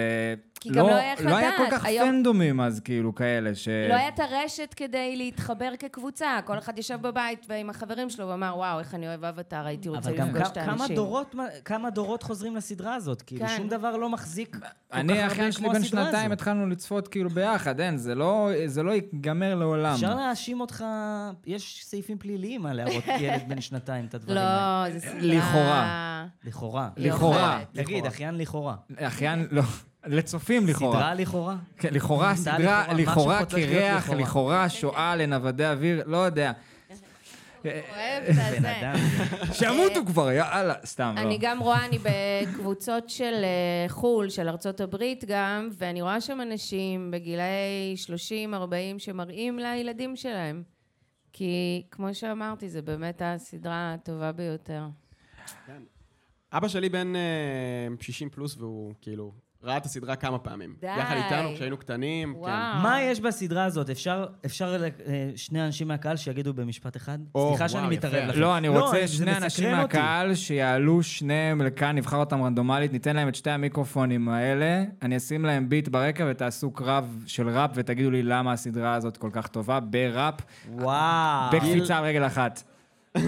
כי גם לא היה איך לא היה כל לדעת. כך היום- פנדומים אז, כאילו, כאלה, ש... לא היה את הרשת כדי להתחבר כקבוצה, כל אחד ישב בבית ועם החברים שלו ואמר, וואו, איך אני אוהב אבטאר, הייתי רוצה אבל גם לפגוש את כמה- כמה האנשים. דורות, כמה דורות חוזרים לסדרה הזאת. כאילו, כן. שום דבר לא מחזיק כל כך אני, הרבה אחיין שלי כמו בן הסדרה שנתיים, הזאת. התחלנו לצפות כאילו ביחד, אין, זה לא, זה לא ייגמר לעולם. אפשר להאשים אותך, יש סעיפים פליליים על להראות <laughs> ילד בן שנתיים את הדברים האלה. לא, זה סדרה... לכאורה. לכאורה. לכאורה. תגיד, אחיין לכאורה. אחיין, לא, לצופים לכאורה. סדרה לכאורה? כן, לכאורה סדרה לכאורה, קרח, לכאורה. לכאורה שואה לנוודי אוויר, לא יודע. אוהב את בן הזה. אדם. שימותו כבר, יאללה, סתם, לא. אני גם רואה, אני בקבוצות של אה, חו"ל, של ארצות הברית גם, ואני רואה שם אנשים בגילאי 30-40 שמראים לילדים שלהם. כי כמו שאמרתי, זה באמת הסדרה הטובה ביותר. אבא שלי בן אה, 60 פלוס, והוא כאילו ראה את הסדרה כמה פעמים. די. יחד איתנו כשהיינו קטנים. כן. וואו. מה יש בסדרה הזאת? אפשר, אפשר אה, שני אנשים מהקהל שיגידו במשפט אחד? או, סליחה שאני וואו, מתערב יפה. לכם. לא, אני זה רוצה שני מסקרן אנשים אותי. מהקהל שיעלו שניהם לכאן, נבחר אותם רנדומלית, ניתן להם את שתי המיקרופונים האלה, אני אשים להם ביט ברקע ותעשו קרב של ראפ ותגידו לי למה הסדרה הזאת כל כך טובה, בראפ, וואו. בקפיצה על רגל אחת. <laughs>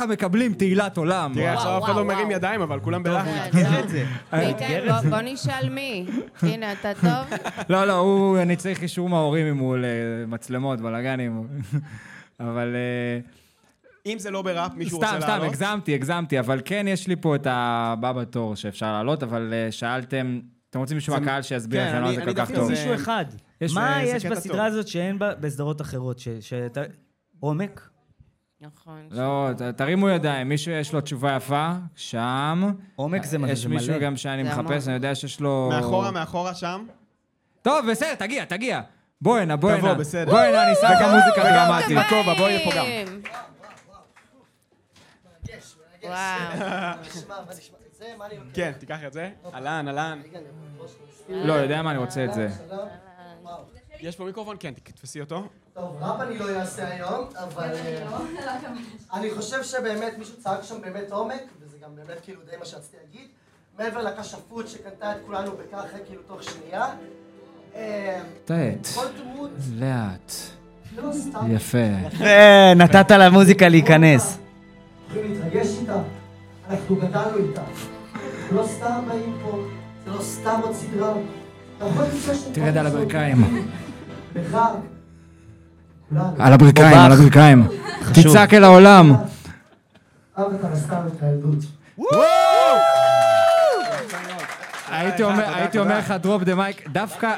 ככה מקבלים תהילת עולם. תראה, עכשיו אף אחד לא מרים. ידיים, אבל כולם בלחץ. מאתגר את זה. מי מאתגר ייתן? את בוא- זה. בוא נשאל מי. הנה, אתה טוב? <laughs> לא, לא, הוא, אני צריך אישור מההורים אם הוא למצלמות, בלאגנים. <laughs> אבל אה, אם זה לא בראפ, מישהו רוצה סתם, לעלות? סתם, הגזמתי, הגזמתי, אבל כן, יש לי פה את הבא בתור שאפשר לעלות, אבל אה, שאלתם, אתם רוצים מישהו מהקהל שיסביר כן, איך אני לא אני- זה אני כל כך דווקא טוב? זה- מישהו אחד. מה יש בסדרה. הזאת שאין בה בסדרות אחרות? עומק? נכון. לא, תרימו ידיים, מישהו יש לו תשובה יפה, שם. עומק זה מה זה, יש מישהו מלא. גם שאני מחפש. אני יודע שיש לו... מאחורה, מאחורה שם. טוב, בסדר, תגיע, תגיע. בואי הנה, בואי תבוא, הנה. בסדר. בואי הנה, אני שם לך מוזיקה דרמטית. בכובע, בואי לפה גם. וואו. כן, תיקח את זה. אהלן, אהלן. לא, יודע מה, אני רוצה את זה. יש פה מיקרופון? כן, תתפסי אותו. טוב, ראפ אני לא אעשה היום, אבל אה, אני חושב שבאמת מישהו צעק שם באמת עומק, וזה גם באמת כאילו די מה שרציתי להגיד. מעבר לכשפות שקנתה את כולנו בככה כאילו תוך שנייה. אה, טעת, כל דמות, לאט, לא יפה. אה, נתת למוזיקה להיכנס. יכולים להתרגש איתה, אנחנו גדלנו איתה. לא סתם באים פה, זה לא סתם עוד סדרה. תרד על הברכיים. על הברכיים, על הברכיים. תצעק אל העולם. הייתי אומר, לך דרופ דה מייק,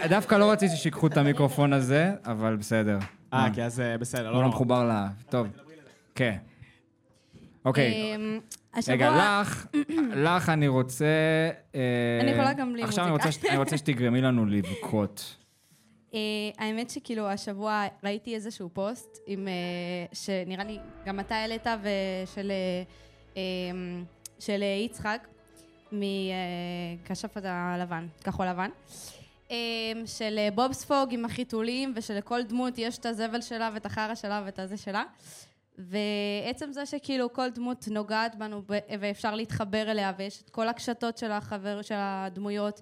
דווקא לא רציתי שיקחו את המיקרופון הזה, אבל בסדר. אה, כן, אז אה, בסדר, הוא לא לא. מחובר ל... טוב. כן. אוקיי. אמ, רגע. לך, לך אני רוצה... אה, אני יכולה גם בלי עכשיו אני מוזיקה. רוצה ש- אני רוצה שתגרמי לנו לבכות. אה, האמת שכאילו השבוע ראיתי איזשהו פוסט עם... אה, שנראה לי גם אתה העלית ושל אה, אמ, של יצחק מכשף הלבן, כחול לבן. של בוב ספוג עם החיתולים ושלכל דמות יש את הזבל שלה ואת החרא שלה ואת הזה שלה. ועצם זה שכאילו כל דמות נוגעת בנו ואפשר להתחבר אליה ויש את כל הקשתות של החבר של הדמויות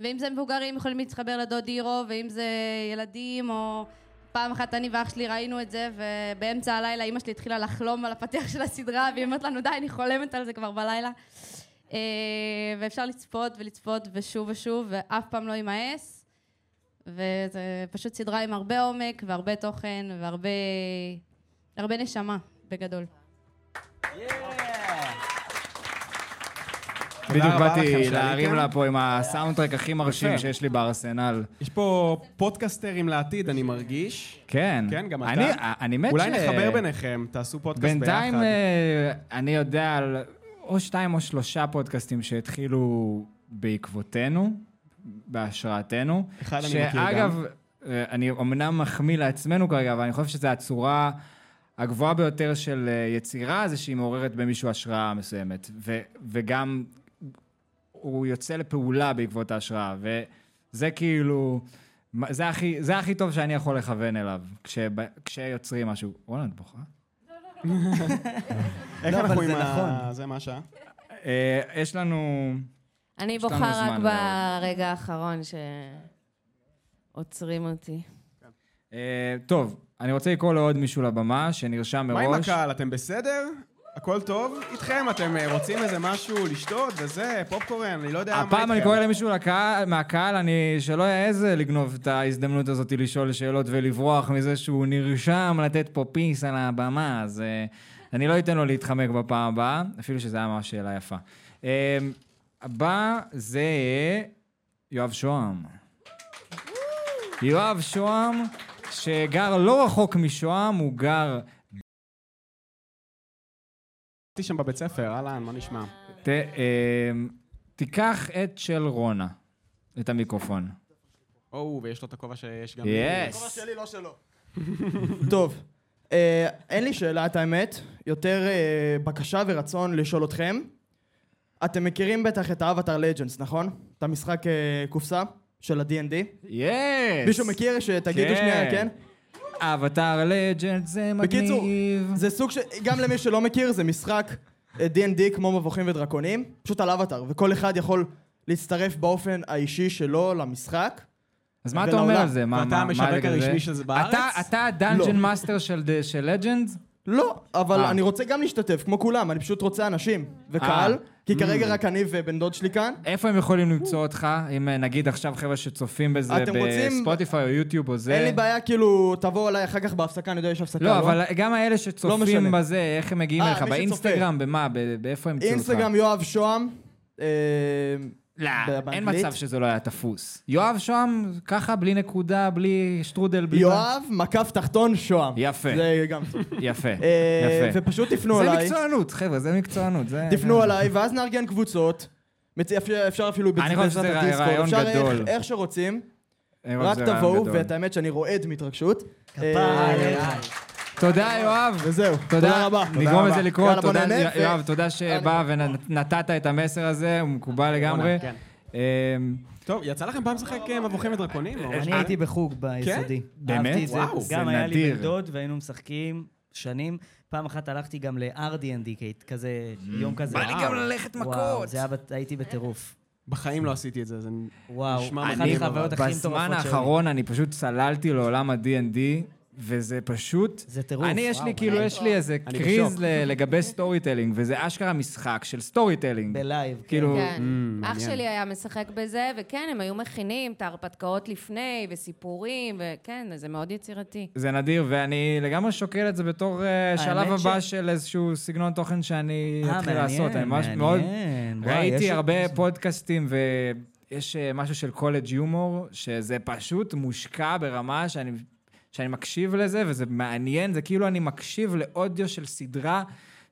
ואם זה מבוגרים יכולים להתחבר לדוד הירו ואם זה ילדים או פעם אחת אני ואח שלי ראינו את זה ובאמצע הלילה אימא שלי התחילה לחלום על הפתיח של הסדרה והיא אומרת לנו די אני חולמת על זה כבר בלילה. אה, ואפשר לצפות ולצפות ושוב ושוב ואף פעם לא יימאס. וזה פשוט סדרה עם הרבה עומק והרבה תוכן והרבה הרבה נשמה בגדול. בדיוק באתי. להרים לה פה עם הסאונדטרק הכי מרשים. שיש לי בארסנל. יש פה פודקאסטרים לעתיד, אני מרגיש. כן. כן, גם אתה. אני- אני מת ש... אולי נחבר ביניכם, תעשו פודקאסט ביחד. בינתיים אה, אני יודע על או שתיים או שלושה פודקאסטים שהתחילו בעקבותינו, בהשראתנו. אחד אני מכיר שאגב, אה, אני אמנם מחמיא לעצמנו כרגע, אבל אני חושב שזו הצורה הגבוהה ביותר של אה, יצירה, זה שהיא מעוררת במישהו השראה מסוימת. ו- וגם הוא יוצא לפעולה בעקבות ההשראה, וזה כאילו... זה הכי, זה הכי טוב שאני יכול לכוון אליו, כשב- כשיוצרים משהו. וואלה, את בוכה? <laughs> איך לא, אנחנו אבל עם זה ה... נכון. זה מה השעה? אה, יש לנו... אני בוכה רק ברגע האחרון שעוצרים אותי. אה, טוב, אני רוצה לקרוא לעוד מישהו לבמה, שנרשם מה עם מראש. הקהל? אתם בסדר? הכל טוב? איתכם? אתם אה, רוצים איזה משהו לשתות וזה? פופקורן? אני לא יודע מה איתכם. הפעם אני קורא למישהו לקהל, מהקהל, אני, שלא יעז לגנוב את ההזדמנות הזאת לשאול שאלות ולברוח מזה שהוא נרשם לתת פה פיס על הבמה, אז אה, אני לא אתן לו להתחמק בפעם הבאה, אפילו שזו היה ממש שאלה יפה. אה, הבא זה יואב שוהם. יואב שוהם, שגר לא רחוק משוהם, הוא גר... הייתי שם בבית ספר, אהלן, מה נשמע? ת, אה, תיקח את של רונה, את המיקרופון. או, ויש לו את הכובע שיש גם... יס. שלי, לא שלו. <laughs> טוב, אה, אין לי שאלה, את האמת. יותר אה, בקשה ורצון לשאול אתכם. אתם מכירים בטח את ה Avatar Legends, נכון? את המשחק אה, קופסה של ה-D&D? yes! מישהו מכיר? שתגידו כן. שנייה, כן? Avatar Legend זה בקיצור, מגניב. זה סוג ש... גם למי שלא מכיר, זה משחק אה, D&D כמו מבוכים ודרקונים, פשוט על אבטר, וכל אחד יכול להצטרף באופן האישי שלו למשחק. אז מה אתה. אומר על זה? מה- ואתה מה- מה המשווק לגבי זה? הרשמי של זה בארץ? אתה- אתה ה dungeon לא. master של ד- של Legend? לא, אבל אה. אני רוצה גם להשתתף, כמו כולם, אני פשוט רוצה אנשים וקהל, אה. כי כרגע רק אני ובן דוד שלי כאן. איפה הם יכולים למצוא אותך? אם אה, נגיד עכשיו חבר'ה שצופים בזה בספוטיפיי או יוטיוב או זה. אין לי בעיה, כאילו, תבואו אליי אחר כך בהפסקה, אני יודע יש הפסקה, לא, אבל גם האלה לא שצופים. בזה, איך הם מגיעים אה, אליך? באינסטגרם? במה? באיפה הם ימצאו אותך? אינסטגרם יואב שוהם. לא, אין? מצב שזה לא היה תפוס. יואב שוהם, ככה, בלי נקודה, בלי שטרודל, בלי... יואב, מקף תחתון שוהם. יפה. זה גם טוב. <laughs> יפה, אה, יפה. ופשוט תפנו זה אליי. מקצוענות, חבר'ה, זה מקצוענות. זה- תפנו אליי, ואז נארגן קבוצות. אפשר- אפשר אפילו אני חושב שזה בעזרת הדיסקורד, אפשר איך- שרוצים, רק תבואו. ואת האמת שאני רועד מהתרגשות. עליך. תודה, יואב. וזהו, תודה תודה רבה. נגרום לזה לקרות. תודה, יואב, תודה שבא ונתת את המסר הזה, הוא מקובל לגמרי. כן. אמ, טוב, יצא לכם פעם לשחק אה, מבוכים ודרקונים? אני הייתי בחוג ביסודי. באמת? את זה. וואו. זה גם היה לי נדיר. בן דוד והיינו משחקים שנים. פעם אחת הלכתי גם ל-RD&D, כזה, יום כזה. בא לי גם ללכת וואו, מכות. הייתי בטירוף. בחיים לא עשיתי את זה, זה... וואו, נשמע אחת מדהים, החוויות הכי מטורפות שלי. בזמן האחרון אני פשוט צללתי לעולם ה-D&D, וזה פשוט... זה טירוף. אני, יש לי, כאילו, יש לי איזה קריז לגבי storytelling, וזה אשכרה משחק של storytelling. ב live. כאילו, כן. Mm, אח מעניין. שלי היה משחק בזה, וכן, הם היו מכינים את ההרפתקאות לפני, וסיפורים, וכן, זה מאוד יצירתי. זה נדיר, ואני לגמרי שוקל את זה בתור אה, שלב הבא של איזשהו סגנון תוכן שאני אה, אתחיל מעניין, לעשות. אני ממש מעניין. מאוד... וואי, ראיתי יש- הרבה פודקאסטים, ויש אה, משהו של קולג' יומור, שזה פשוט מושקע ברמה שאני... שאני מקשיב לזה, וזה מעניין, זה כאילו אני מקשיב לאודיו של סדרה,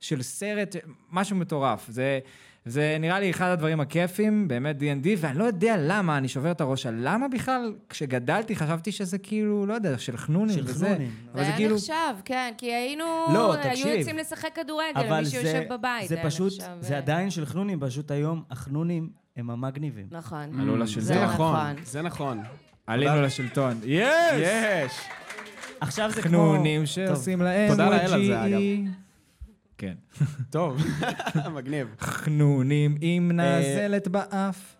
של סרט, משהו מטורף. זה, זה נראה לי אחד הדברים הכיפים, באמת D&D, ואני לא יודע למה, אני שובר את הראש על למה בכלל, כשגדלתי חשבתי שזה כאילו, לא יודע, של חנונים של וזה. חנונים. אבל זה זה היה כאילו... נחשב, כן, כי היינו... לא, היו תקשיב. יוצאים לשחק כדורגל, זה, שיושב בבית, זה פשוט, נחשב, זה אה, עדיין של חנונים, פשוט היום החנונים הם המגניבים. נכון. עלו זה לשלטון. נכון, נכון. זה נכון. עלינו לשלטון. יש! יש! עכשיו זה כמו... חנונים שעושים להם תודה לאל על זה. אגב. כן. טוב, <laughs> מגניב. חנונים עם נזלת באף.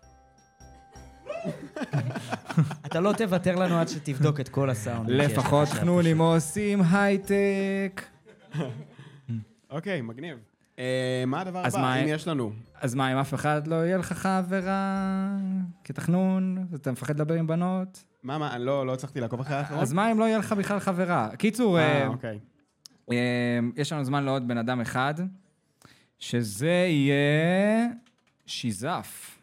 אתה לא תוותר לנו עד שתבדוק את כל הסאונד. לפחות חנונים עושים הייטק. אוקיי, מגניב. אה, מה הדבר הבא? אם יש לנו. אז מה, אם אף אחד לא יהיה לך חברה כתחנון, ואתה מפחד לדבר עם בנות? מה, מה, אני לא לא הצלחתי לעקוב אחרי האחרון? אז מה אם לא יהיה לך בכלל חברה? קיצור, אה, אה, אוקיי. אה, יש לנו זמן לעוד בן אדם אחד, שזה יהיה שיזף.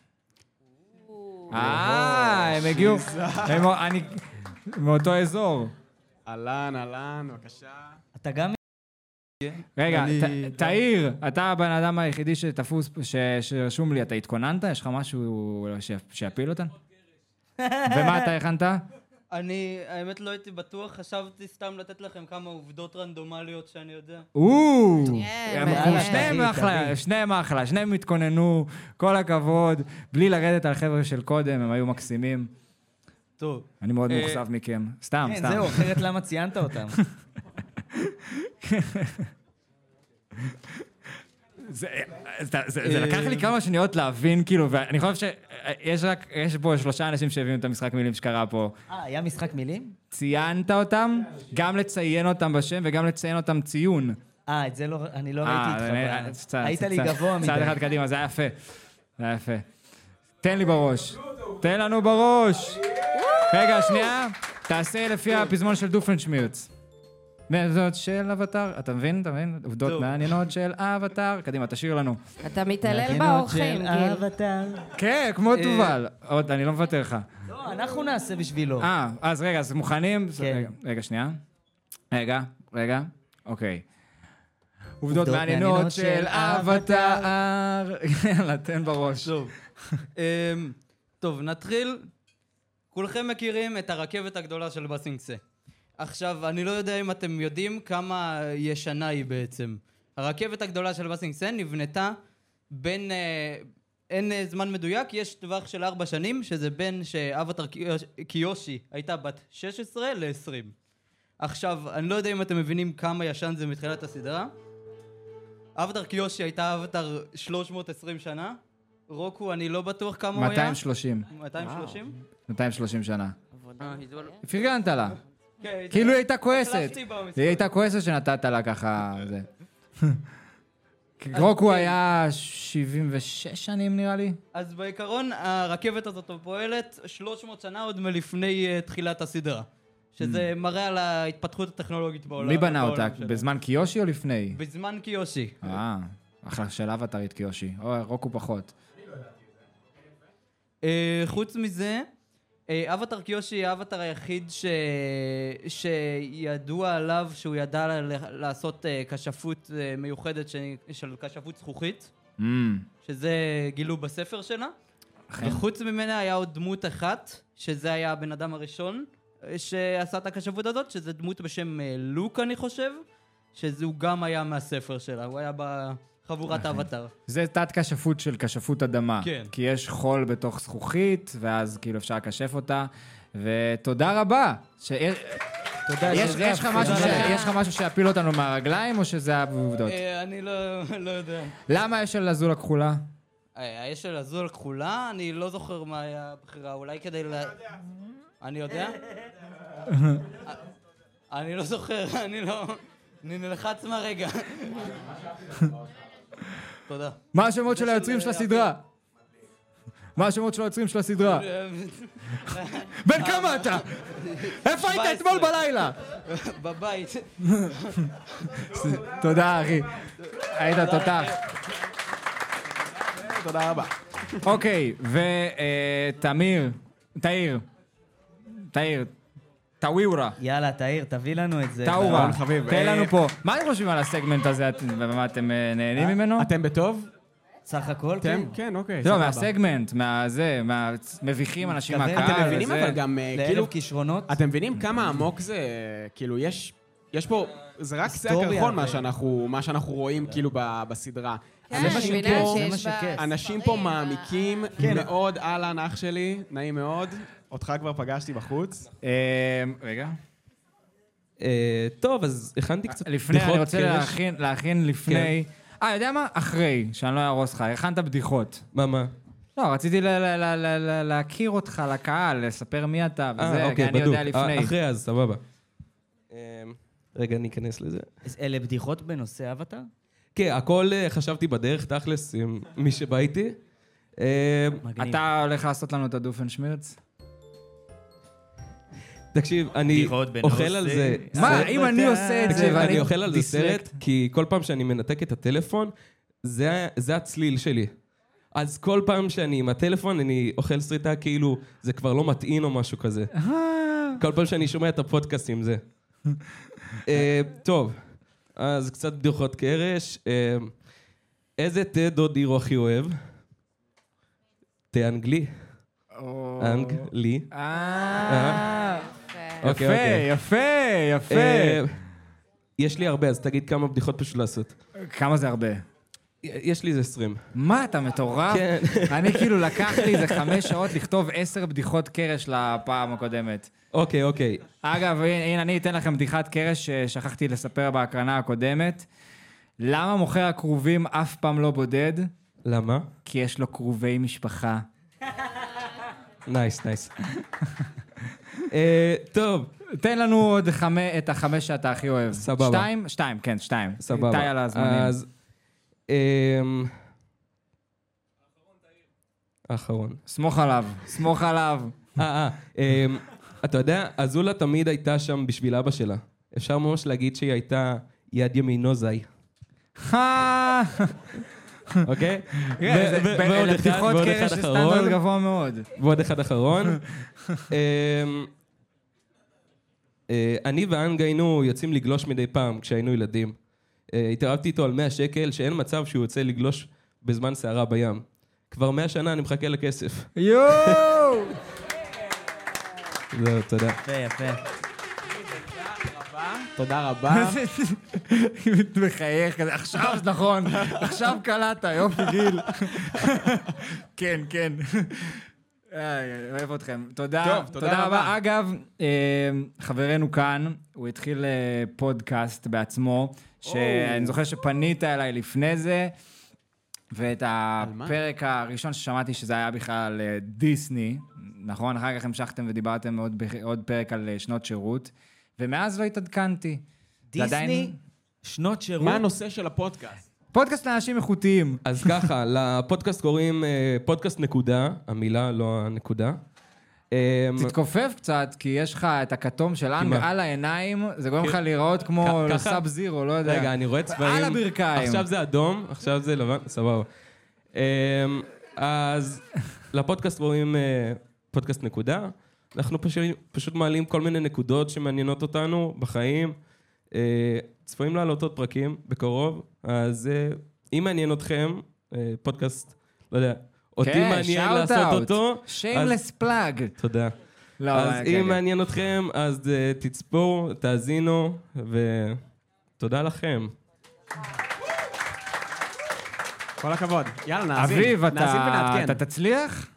אה, הם הגיעו, הם- אני, מאותו אזור. אהלן, אהלן, בבקשה. אתה גם... רגע, אני- ת- תאיר, אתה הבן אדם היחידי שתפוס, ש- שרשום לי, אתה התכוננת? יש לך משהו ש- שיפיל אותן? ומה אתה הכנת? אני, האמת לא הייתי בטוח, חשבתי סתם לתת לכם כמה עובדות רנדומליות שאני יודע. או, הם- מעניין. שניהם תביא, אחלה, תביא. שניהם אחלה, שניהם התכוננו, כל הכבוד, בלי לרדת על חבר'ה של קודם, הם היו מקסימים. טוב. אני מאוד אה, מאוכזב מכם. סתם, כן, סתם. זהו, אחרת למה ציינת אותם? <laughs> זה, זה, זה, זה לקח לי כמה שניות להבין, כאילו, ואני חושב שיש רק, יש פה שלושה אנשים שהבינו את המשחק מילים שקרה פה. אה, היה משחק מילים? ציינת אותם, גם לציין אותם בשם וגם לציין אותם ציון. אה, את זה לא... אני לא אה, ראיתי איתך. היית לי גבוה מדי. צעד אחד קדימה, זה היה יפה. זה היה יפה. תן לי בראש. תן לנו בראש. רגע, שנייה. תעשה לפי הפזמון של דופנשמירץ. זאת של אבטר, אתה מבין? אתה מבין? עובדות. מעניינות של אבטר. קדימה, תשאיר לנו. אתה מתעלל באורחים, גיל. אבטר. כן, כמו תובל. עוד, אני לא מוותר לך. לא, אנחנו נעשה בשבילו. אה, אז רגע, אז מוכנים? כן. רגע, שנייה. רגע, רגע, אוקיי. עובדות מעניינות של אבטר. <laughs> יאללה, תן בראש. טוב. אמ, טוב, נתחיל. כולכם מכירים את הרכבת הגדולה של בסינגסה. עכשיו, אני לא יודע אם אתם יודעים כמה ישנה היא בעצם. הרכבת הגדולה של בסינגסה נבנתה בין... אה, אין אה, זמן מדויק, יש טווח של ארבע שנים, שזה בין שאבטר קיוש- קיושי הייתה בת 16 ל-20. עכשיו, אני לא יודע אם אתם מבינים כמה ישן זה מתחילת הסדרה. אבטר קיושי הייתה אבטר 320 שנה. רוקו, אני לא בטוח כמה הוא היה. 230. 230? 230 שנה. אה. פרגנת לה. כן, כאילו היא הייתה כועסת. היא הייתה כועסת שנתת לה ככה... זה. <laughs> כי רוקו כן. היה 76 שנים נראה לי. אז בעיקרון, הרכבת הזאת פועלת 300 שנה עוד מלפני אה, תחילת הסדרה. שזה מראה על ההתפתחות הטכנולוגית בעולם. Mm. מי בנה אותה? בזמן קיושי או לפני? בזמן קיושי. אה, אחלה של אבטרית קיושי. או, רוקו פחות. אה, חוץ מזה, אבטר קיושי היא האבטר היחיד ש... שידוע עליו שהוא ידע ל- לעשות אה, כשפות אה, מיוחדת ש... של כשפות זכוכית, Mm, שזה גילו בספר שלה. אכן. וחוץ ממנה היה עוד דמות אחת, שזה היה הבן אדם הראשון אה, שעשה את הכשפות הזאת, שזה דמות בשם אה, לוק אני חושב, שזה גם היה מהספר שלה, הוא היה בחבורת האבטר. זה תת כשפות של כשפות אדמה. כן. כי יש חול בתוך זכוכית, ואז כאילו אפשר לקשף אותה. ותודה רבה. ש... תודה יש, יש, לך משהו. יש שיפיל אותנו מהרגליים, או שזה העובדות? אה, אני לא לא יודע. למה יש על הזול הכחולה? אה, האש של הזול הכחולה, אני לא זוכר מה היה הבחירה, אולי כדי ל... אני יודע? <laughs> אני לא זוכר, אני לא... אני נלחץ מהרגע. <laughs> תודה. מה השמות של היוצרים של הסדרה? מה השמות של היוצרים של הסדרה? בן כמה אתה? איפה היית 17. אתמול בלילה? בבית. תודה, אחי. היית תותח. תודה רבה. אוקיי, ותמיר, תאיר, תאיר, טאוויורה, יאללה, תאיר, תביא לנו את זה. טאורה, נכון, חביב. תן לנו אה, פה. מה אתם חושבים על הסגמנט הזה? ומה, אתם אה, נהנים ממנו? אתם בטוב? סך הכל? כן. כן, אוקיי. לא. מהסגמנט, מהזה, מה... מביכים אנשים מהקהל. אתם מבינים. אבל גם, אה, כאילו, כישרונות. אתם מבינים כמה עמוק זה, כאילו, יש... יש פה, זה רק קצה הקרחון מה שאנחנו, מה שאנחנו רואים כאילו ב- בסדרה. כן, אנשים אני מבינה פה-. אנשים פה מעמיקים כן. מאוד, אהלן אח שלי, נעים מאוד. אותך כבר פגשתי בחוץ. אה, רגע. אה, טוב, אז הכנתי קצת לפני, אני בדיחות רוצה קרש. להכין- להכין לפני... אה, יודע מה? אחרי, שאני לא אהרוס לך. הכנת בדיחות. מה, מה? לא, רציתי ל- ל- ל- ל- ל- להכיר אותך לקהל, לספר מי אתה וזה, אה, כי אוקיי, אני בדוק. יודע לפני. אחרי אז, סבבה. רגע, אני אכנס לזה. אלה בדיחות בנושא אבטאר? כן, הכל חשבתי בדרך, תכלס, עם מי שבא איתי. אתה הולך לעשות לנו את הדופנשמירץ? תקשיב, אני אוכל על זה... מה, אם אני עושה את זה תקשיב, ואני אני אוכל על זה? סרט, כי כל פעם שאני מנתק את הטלפון, זה זה הצליל שלי. אז כל פעם שאני עם הטלפון, אני אוכל סריטה כאילו זה כבר לא מטעין או משהו כזה. כל פעם שאני שומע את הפודקאסטים זה. אה, טוב, אז קצת בדיחות קרש. אה, איזה תה דודי הכי אוהב? תה אנגלי. אנגלי. יפה. אוקיי, יפה, אוקיי. יפה, יפה. אה, יש לי הרבה, אז תגיד כמה בדיחות פשוט לעשות. כמה זה הרבה? יש לי איזה 20. מה, אתה מטורף? כן. <laughs> אני כאילו לקח לי איזה חמש שעות לכתוב עשר בדיחות קרש לפעם הקודמת. אוקיי, אוקיי. אגב, הנה, הנה, אני אתן לכם בדיחת קרש ששכחתי לספר בהקרנה הקודמת. למה מוכר הכרובים אף פעם לא בודד? למה? כי יש לו כרובי משפחה. <laughs> Nice, nice. אה, טוב, תן לנו עוד את החמש שאתה הכי אוהב. סבבה. שתיים? שתיים, כן, שתיים. סבבה. איתי על הזמנים. אז... אמ, האחרון. סמוך עליו, סמוך עליו. אה, אה. אמ, אתה יודע, אזולה תמיד הייתה שם בשביל אבא שלה. אפשר ממש להגיד שהיא הייתה יד ימינו זי, אוקיי? ו- ב- ועוד אחד- אחרון. ועוד אחד אחרון. אה, אני ואנג היינו יוצאים לגלוש מדי פעם כשהיינו ילדים. אה, התערבתי איתו על 100 שקל, שאין מצב שהוא יוצא לגלוש בזמן סערה בים. כבר 100 שנה אני מחכה לכסף. יואו! זהו, תודה. יפה, יפה. תודה רבה. מחייך כזה, עכשיו נכון, עכשיו קלטת, יופי גיל. <laughs> כן, כן. אוהב אתכם. תודה, טוב, תודה תודה רבה. רבה. אגב, אה, חברנו כאן, הוא התחיל אה, פודקאסט בעצמו, שאני זוכר שפנית אליי לפני זה, ואת? הפרק הראשון ששמעתי שזה היה בכלל על אה, דיסני, נכון? אחר כך המשכתם ודיברתם עוד, עוד פרק על אה, שנות שירות. ומאז לא התעדכנתי. זה עדיין- דיסני, שנות שירות. מה הנושא של הפודקאסט? פודקאסט לאנשים איכותיים. אז ככה, <laughs> לפודקאסט קוראים אה, פודקאסט נקודה, המילה, לא הנקודה. אה, תתכופף קצת, כי יש לך את הכתום של אנג? על העיניים, זה גורם לך כן. להיראות כמו? סאב זירו, לא יודע. רגע, אני רואה צבעים. על הברכיים. עכשיו זה אדום, עכשיו זה לבן, סבבה. אמ, אז לפודקאסט קוראים אה, פודקאסט נקודה. אנחנו פשוט, פשוט מעלים כל מיני נקודות שמעניינות אותנו בחיים. אה, צפויים לעלות עוד פרקים בקרוב, אז אה, אם מעניין אתכם, אה, פודקאסט, לא יודע, אותי כן, מעניין לעשות. אותו. שיימלס פלאג. תודה. לא, אז כן, אם כן. מעניין אתכם, אז אה, תצפו, תאזינו, ותודה לכם. כל הכבוד. יאללה, נאזין. אביב, אתה. אתה תצליח?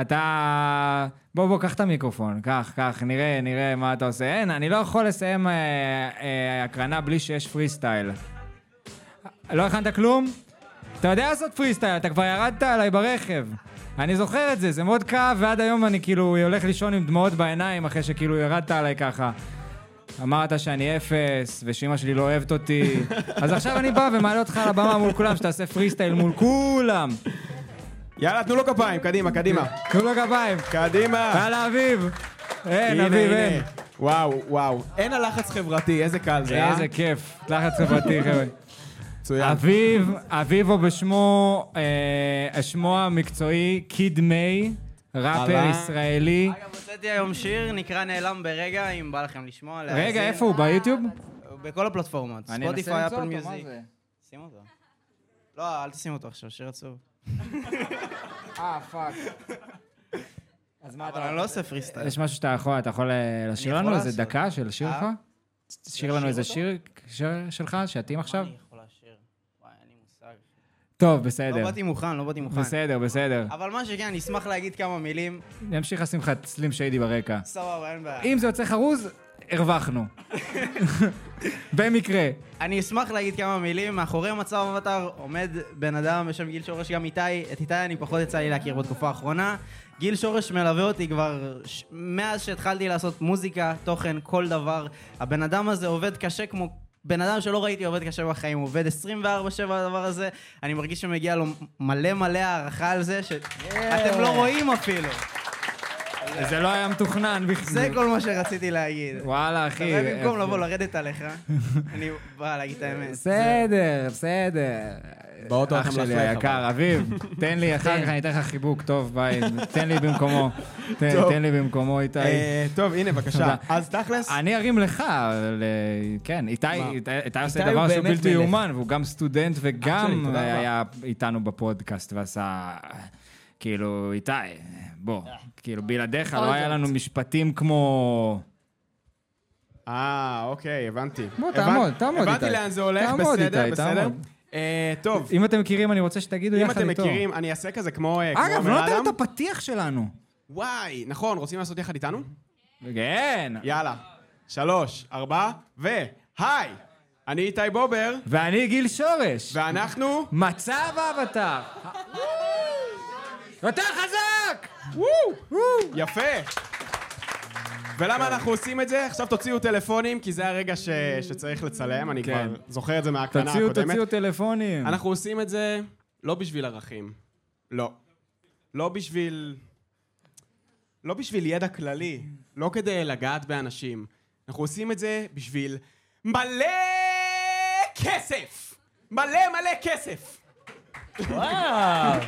אתה... בוא, בוא, קח את המיקרופון, קח, קח, נראה, נראה מה אתה עושה. אין, אני לא יכול לסיים אה, אה, הקרנה בלי שיש פרי סטייל. לא הכנת כלום? אתה יודע לעשות פרי סטייל, אתה כבר ירדת עליי ברכב. אני זוכר את זה, זה מאוד כאב, ועד היום אני כאילו הולך לישון עם דמעות בעיניים אחרי שכאילו ירדת עליי ככה. אמרת שאני אפס, ושאימא שלי לא אוהבת אותי. <laughs> אז עכשיו אני בא ומעלה אותך על הבמה מול כולם, שתעשה פרי סטייל מול כולם. יאללה, תנו לו כפיים, קדימה, קדימה. תנו לו גביים. קדימה. יאללה, אביב. אין, אביב. אין. וואו, וואו. אין הלחץ חברתי, איזה קל זה, אה? איזה כיף. לחץ חברתי, חבר'ה. מצוין. אביב, אביב או בשמו, אה, שמו המקצועי, קיד מיי, ראפר. ישראלי. אגב, הוצאתי היום שיר, נקרא נעלם ברגע, אם בא לכם לשמוע. רגע, להאזין. איפה הוא? ביוטיוב? בכל הפלטפורמות. אני אנסה ספוטיפיי, למצוא אפל אותו, מה מיוזיק. זה? שים אותו. לא, אל תשים אותו עכשיו, שיר עצוב. אה, fuck. אז מה אבל אני לא עושה פרי סטייל. יש משהו שאתה יכול, אתה יכול אה, לשיר יכול לנו איזה לעשות. דקה של שיר אה? שלך? תשאיר לנו איזה שיר שיר שלך, שיתאים עכשיו? אני יכול לשיר? וואי, אין לי מושג. טוב, בסדר. לא באתי מוכן, לא באתי מוכן. בסדר, בסדר. אבל מה שכן, אני אשמח להגיד כמה מילים. אני אמשיך לשים לך את סלים שיידי ברקע. סבבה, אין בעיה. אם זה יוצא חרוז, הרווחנו. במקרה. אני אשמח להגיד כמה מילים. מאחורי מצב אבטר עומד בן אדם בשם גיל שורש, גם איתי. את איתי אני פחות יצא לי להכיר בתקופה האחרונה. גיל שורש מלווה אותי כבר ש... מאז שהתחלתי לעשות מוזיקה, תוכן, כל דבר. הבן אדם הזה עובד קשה כמו... בן אדם שלא ראיתי עובד קשה בחיים, עובד 24-7 הדבר הזה, אני מרגיש שמגיע לו מלא מלא הערכה על זה, שאתם לא רואים אפילו. זה לא היה מתוכנן בכלל. זה כל מה שרציתי להגיד. וואלה, אחי. אתה יודע, במקום לבוא? לרדת עליך, אני בא להגיד את האמת. בסדר, בסדר. באוטו אח שלי היקר, אביב, תן לי, אחר כך אני אתן לך חיבוק, טוב, ביי, תן לי במקומו. תן לי במקומו, איתי. אה, טוב, הנה, בבקשה. אז תכלס, אני ארים לך, אה, כן, איתי? איתי- עושה דבר הוא שהוא בלתי. יאומן, והוא גם סטודנט וגם. היה איתנו בפודקאסט ועשה... כאילו, איתי, בוא, כאילו, בלעדיך לא היה לנו משפטים כמו... אה, אוקיי, הבנתי. בוא, תעמוד, תעמוד, הבנתי איתי. לאן זה הולך, בסדר, בסדר. אה, טוב, אם אתם מכירים, אני רוצה שתגידו אם יחד אתם איתו. מכירים, אני אעשה כזה כמו אה, אגב, לא אדם. את הפתיח שלנו. וואי, נכון, רוצים לעשות יחד איתנו? כן. יאללה. שלוש, ארבע, ו... היי! אני איתי בובר, ואני גיל שורש. ואנחנו... מצב האבטר. יותר <laughs> חזק! יפה! ולמה אנחנו עושים את זה? עכשיו תוציאו טלפונים, כי זה הרגע ש... שצריך לצלם, אני כן. כבר זוכר את זה מההקרנה תוציאו, הקודמת. תוציאו טלפונים. אנחנו עושים את זה לא בשביל ערכים. לא. לא בשביל... לא בשביל ידע כללי. לא כדי לגעת באנשים. אנחנו עושים את זה בשביל מלא כסף! מלא מלא כסף! וואו,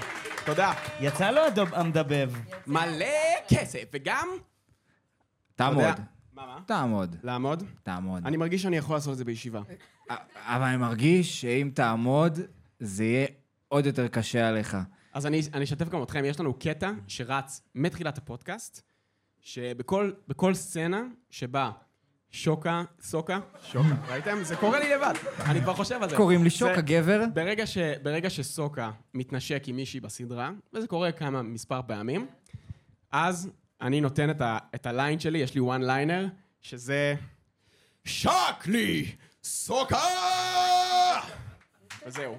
תודה. יצא לו המדבב. מלא כסף, וגם... תעמוד. מה, מה? תעמוד. לעמוד? תעמוד. אני מרגיש שאני יכול לעשות את זה בישיבה. אבל אני מרגיש שאם תעמוד, זה יהיה עוד יותר קשה עליך. אז אני, אני אשתף גם אתכם, יש לנו קטע שרץ מתחילת הפודקאסט, שבכל בכל סצנה שבה שוקה, סוקה, שוקה, ראיתם? זה קורה לי לבד, אני כבר חושב על זה. קוראים לי שוקה גבר. ברגע, ש, ברגע שסוקה מתנשק עם מישהי בסדרה, וזה קורה כמה, מספר פעמים, אז אני נותן את, ה, את הליין שלי, יש לי one ליינר, שזה... שק לי, סוקה! וזהו.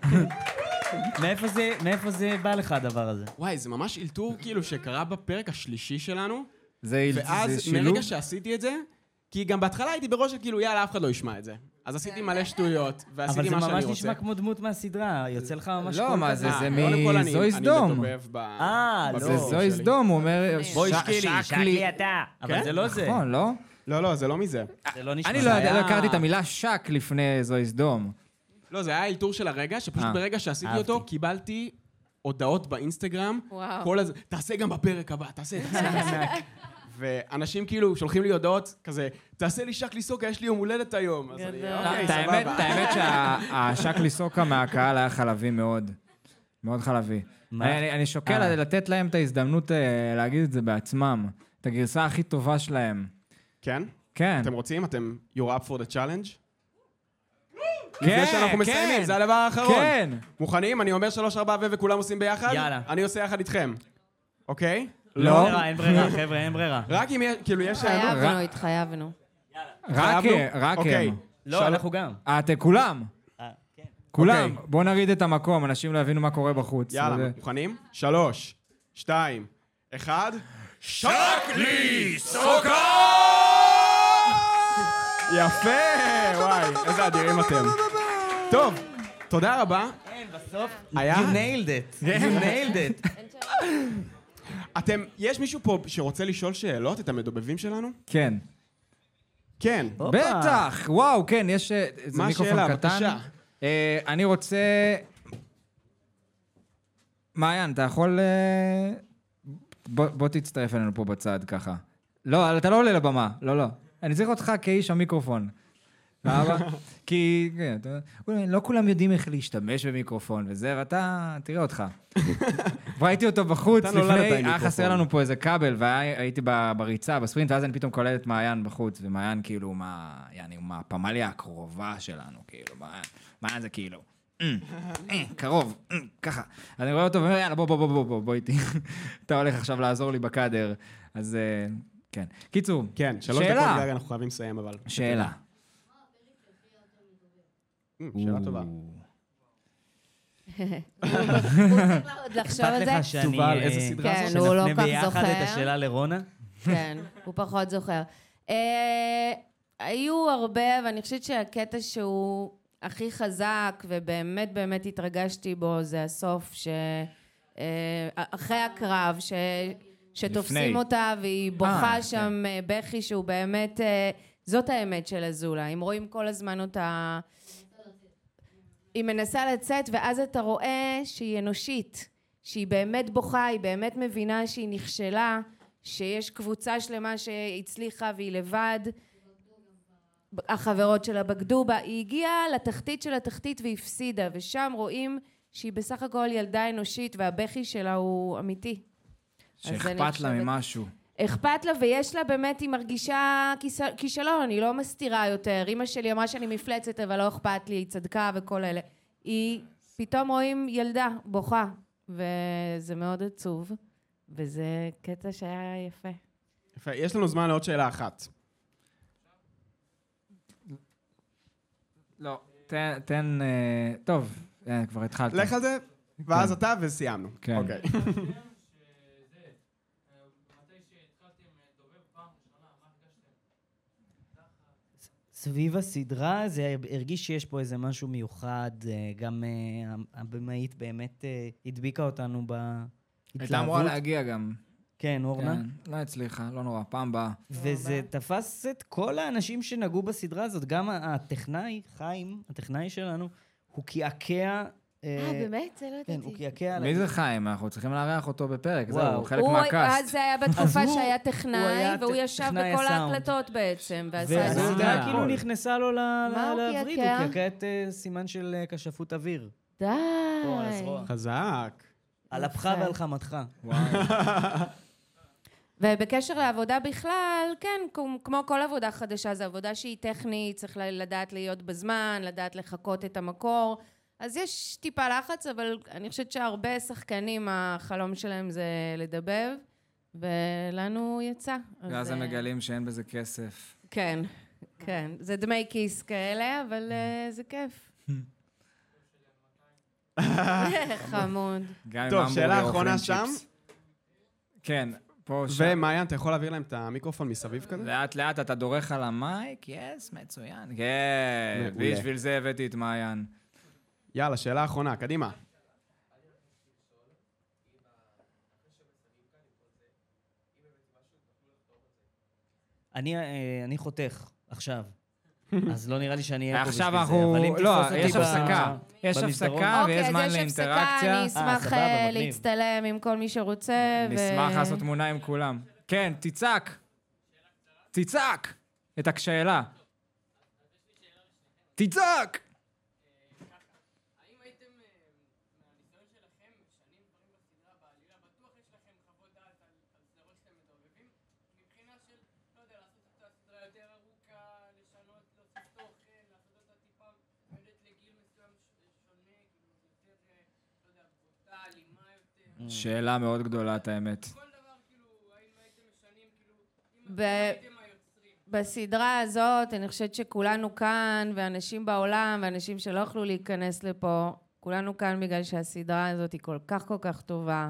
מאיפה זה- מאיפה זה בא לך הדבר הזה? וואי, זה ממש אלתור כאילו שקרה בפרק השלישי שלנו, זה זה ואז שילוב. מרגע שעשיתי את זה, כי גם בהתחלה הייתי בראש של כאילו, יאללה, אף אחד לא ישמע את זה. אז עשיתי מלא שטויות, אבל ועשיתי זה מה שאני ממש רוצה. נשמע כמו דמות מהסדרה, יוצא לך ממש לא, קול מה כזה. זה, זה אה, כל מזוהי סדום. מדובב ב... אה, לא. זה שלי. סדום, הוא אומר... בואי ש- שקלי, שקלי אתה. אבל כן? זה לא זה. נכון, לא? לא, לא, זה לא מזה. זה לא נשמע. אני זה לא לא הכרתי את המילה שק לפני זוהי סדום. לא, זה היה האלתור של הרגע, שפשוט אה. ברגע שעשיתי. אותו, קיבלתי הודעות באינסטגרם. וואו. כל הזה, תעשה גם בפרק הבא, תעשה, תעשה, תעשה. <laughs> ואנשים כאילו שולחים לי הודעות, כזה, תעשה לי שק ליסוקה, יש לי יום הולדת היום. אז אני. אוקיי, סבבה. את האמת שהשק ליסוקה מהקהל היה חלבי מאוד. מאוד חלבי. אני שוקל אה. לתת להם את ההזדמנות אה, להגיד את זה בעצמם. את הגרסה הכי טובה שלהם. כן? כן. אתם רוצים? אתם you're up for the challenge? כן, לפני שאנחנו מסיימים, כן. זה הדבר האחרון. כן. מוכנים? אני אומר שלוש, ארבע ו וכולם עושים ביחד? יאללה. אני עושה יחד איתכם. אוקיי? אין לא. ברירה, אין ברירה, חבר'ה, אין ברירה. רק אם יש, כאילו יש. התחייבנו, התחייבנו. רק חייבנו? רק אוקיי. הם. לא, אנחנו גם. אה, אתם כולם. אה, כן. כולם. אוקיי. בואו נוריד את המקום, אנשים לא יבינו מה קורה בחוץ. יאללה, מוכנים? שלוש, שתיים, אחד. יפה! וואי, איזה אדירים אתם. טוב, תודה רבה. כן, בסוף. היה? You nailed it. You nailed it. <laughs> אתם, יש מישהו פה שרוצה לשאול שאלות, את המדובבים שלנו? כן. כן. בטח, וואו, כן, יש אה, איזה מה מיקרופון השאלה? קטן. בבקשה. אה, אני רוצה... מעיין, אתה יכול... אה, בוא, בוא תצטרף אלינו פה בצד ככה. לא, אתה לא עולה לבמה, לא, לא. אני צריך אותך כאיש המיקרופון. למה? <laughs> כי כן, לא כולם יודעים איך להשתמש במיקרופון וזה, ואתה, תראה אותך. <laughs> ראיתי אותו בחוץ לפני, היה. חסר לנו פה איזה כבל, והייתי בריצה, בספרינט, ואז אני פתאום קולט את מעיין בחוץ, ומעיין כאילו, מה, יעני, מה, הפמליה הקרובה שלנו, כאילו, מעיין, זה כאילו, "אה, אה, קרוב, אה, ככה. אז אני רואה אותו ואומר, יאללה, בוא, בוא, בוא, בוא, בוא, איתי. <laughs> אתה הולך עכשיו לעזור לי בקאדר. אז אה, כן. קיצור, כן, שלוש. דקות גג, אנחנו חייבים לסיים אבל. שאלה. אה, שאלה טובה. הוא צריך <laughs> עוד לחשוב על אכפת זה. לך שאני... תובל, איזה סדרה כן, זאת? הוא לא שנפנה כך ביחד. את השאלה לרונה? כן, הוא פחות זוכר. אה, היו הרבה, ואני חושבת שהקטע שהוא הכי חזק, ובאמת באמת התרגשתי בו, זה הסוף, ש... אה, אחרי הקרב, ש... שתופסים לפני. אותה והיא בוכה אה, שם אה, בכי שהוא באמת... זאת האמת של אזולה. אם רואים כל הזמן אותה... היא מנסה לצאת, ואז אתה רואה שהיא אנושית, שהיא באמת בוכה, היא באמת מבינה שהיא נכשלה, שיש קבוצה שלמה שהצליחה והיא לבד. החברות שלה בגדו בה, היא הגיעה לתחתית של התחתית והפסידה, ושם רואים שהיא בסך הכל ילדה אנושית והבכי שלה הוא אמיתי. שאכפת לה ממשהו. אכפת לה ויש לה באמת, היא מרגישה כיס- כישלון, היא לא מסתירה יותר. אימא שלי אמרה שאני מפלצת אבל לא אכפת לי, היא צדקה וכל אלה. היא, פתאום רואים ילדה בוכה, וזה מאוד עצוב, וזה קטע שהיה יפה. יפה, יש לנו זמן לעוד שאלה אחת. לא. תן, תן, אה, טוב, אה, כבר התחלת. לך על זה, ואז אתה וסיימנו. כן. אוקיי. <laughs> סביב הסדרה זה הרגיש שיש פה איזה משהו מיוחד, אה, גם אה, הבמאית באמת אה, הדביקה אותנו בהתלהבות. הייתה אמורה להגיע גם. כן, אורנה. כן, לא הצליחה, לא נורא, פעם הבאה. וזה תפס את כל האנשים שנגעו בסדרה הזאת, גם הטכנאי, חיים, הטכנאי שלנו, הוא קעקע... אה, באמת? זה לא כן, הוא ידעתי. קעקע... מי זה חיים? אנחנו צריכים לארח אותו בפרק. זהו, הוא חלק הוא- מהקאסט. אז זה היה בתקופה הוא- שהיה הוא טכנאי, והוא ישב בכל. ההקלטות בעצם, ועשה את זה. והסדרה אה. כאילו נכנסה לו הוא לווריד? הוא קעקע את אה, סימן של אה, כשפות אוויר. די. חזק. על אפך. ועל חמתך. <laughs> ובקשר לעבודה בכלל, כן, כמו- כל עבודה חדשה, זו עבודה שהיא טכנית, צריך לדעת להיות בזמן, לדעת לחקות את המקור. אז יש טיפה לחץ, אבל אני חושבת שהרבה שחקנים, החלום שלהם זה לדבב, ולנו יצא. אז, ואז הם אה, מגלים שאין בזה כסף. כן, כן. זה דמי כיס כאלה, אבל אה, זה כיף. <laughs> חמוד. טוב, שאלה אחרונה. שם. כן, פה, שם. ומעיין, אתה יכול להעביר להם את המיקרופון מסביב כזה? לאט לאט אתה דורך על המייק, יס, מצוין. כן. בשביל זה הבאתי את מעיין. יאללה, שאלה אחרונה, קדימה. אני, אה, אני חותך, עכשיו. <laughs> אז לא נראה לי שאני אהיה פה בשביל עכשיו זה. אנחנו... אבל אם לא, תתפוס אותי יש הפסקה. יש במסדרון- הפסקה אוקיי, ויש אז זמן יש הפסקה, לאינטראקציה. אני אה, אשמח אה. להצטלם עם כל מי שרוצה. נשמח לעשות תמונה עם כולם. כן, תצעק. תצעק! את השאלה. תצעק! שאלה מאוד גדולה, את האמת. ב- בסדרה הזאת, אני חושבת שכולנו כאן, ואנשים בעולם, ואנשים שלא יכלו להיכנס לפה, כולנו כאן בגלל שהסדרה הזאת היא כל כך כל כך טובה.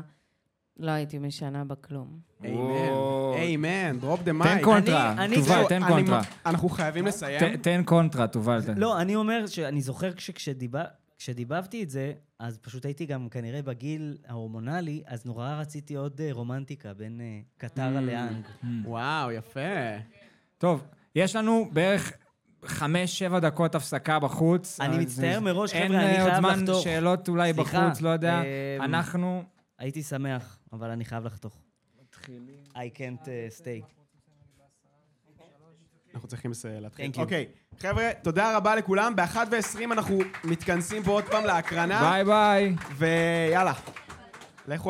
לא הייתי משנה בה כלום. Amen, amen, drop the תן mic. קונטרה, אני- תובל, תן אני קונטרה. אנחנו חייבים לסיים. תן קונטרה, תובל. תן. לא, אני אומר שאני זוכר כשדיבר- כשדיבבתי את זה, אז פשוט הייתי גם כנראה בגיל ההורמונלי, אז נורא רציתי עוד אה, רומנטיקה בין אה, קטרה לאנג. וואו, יפה. טוב, יש לנו בערך חמש-שבע דקות הפסקה בחוץ. אני מצטער מראש, אין חבר'ה, אני אה, עוד חייב זמן לחתוך. שאלות אולי בחוץ, לא יודע. אה, אנחנו... הייתי שמח, אבל אני חייב לחתוך. I can't stay. אנחנו צריכים להתחיל. אוקיי, חבר'ה, תודה רבה לכולם. ב-1 ו-20 אנחנו מתכנסים פה עוד פעם להקרנה. ביי ביי. ויאללה, לכו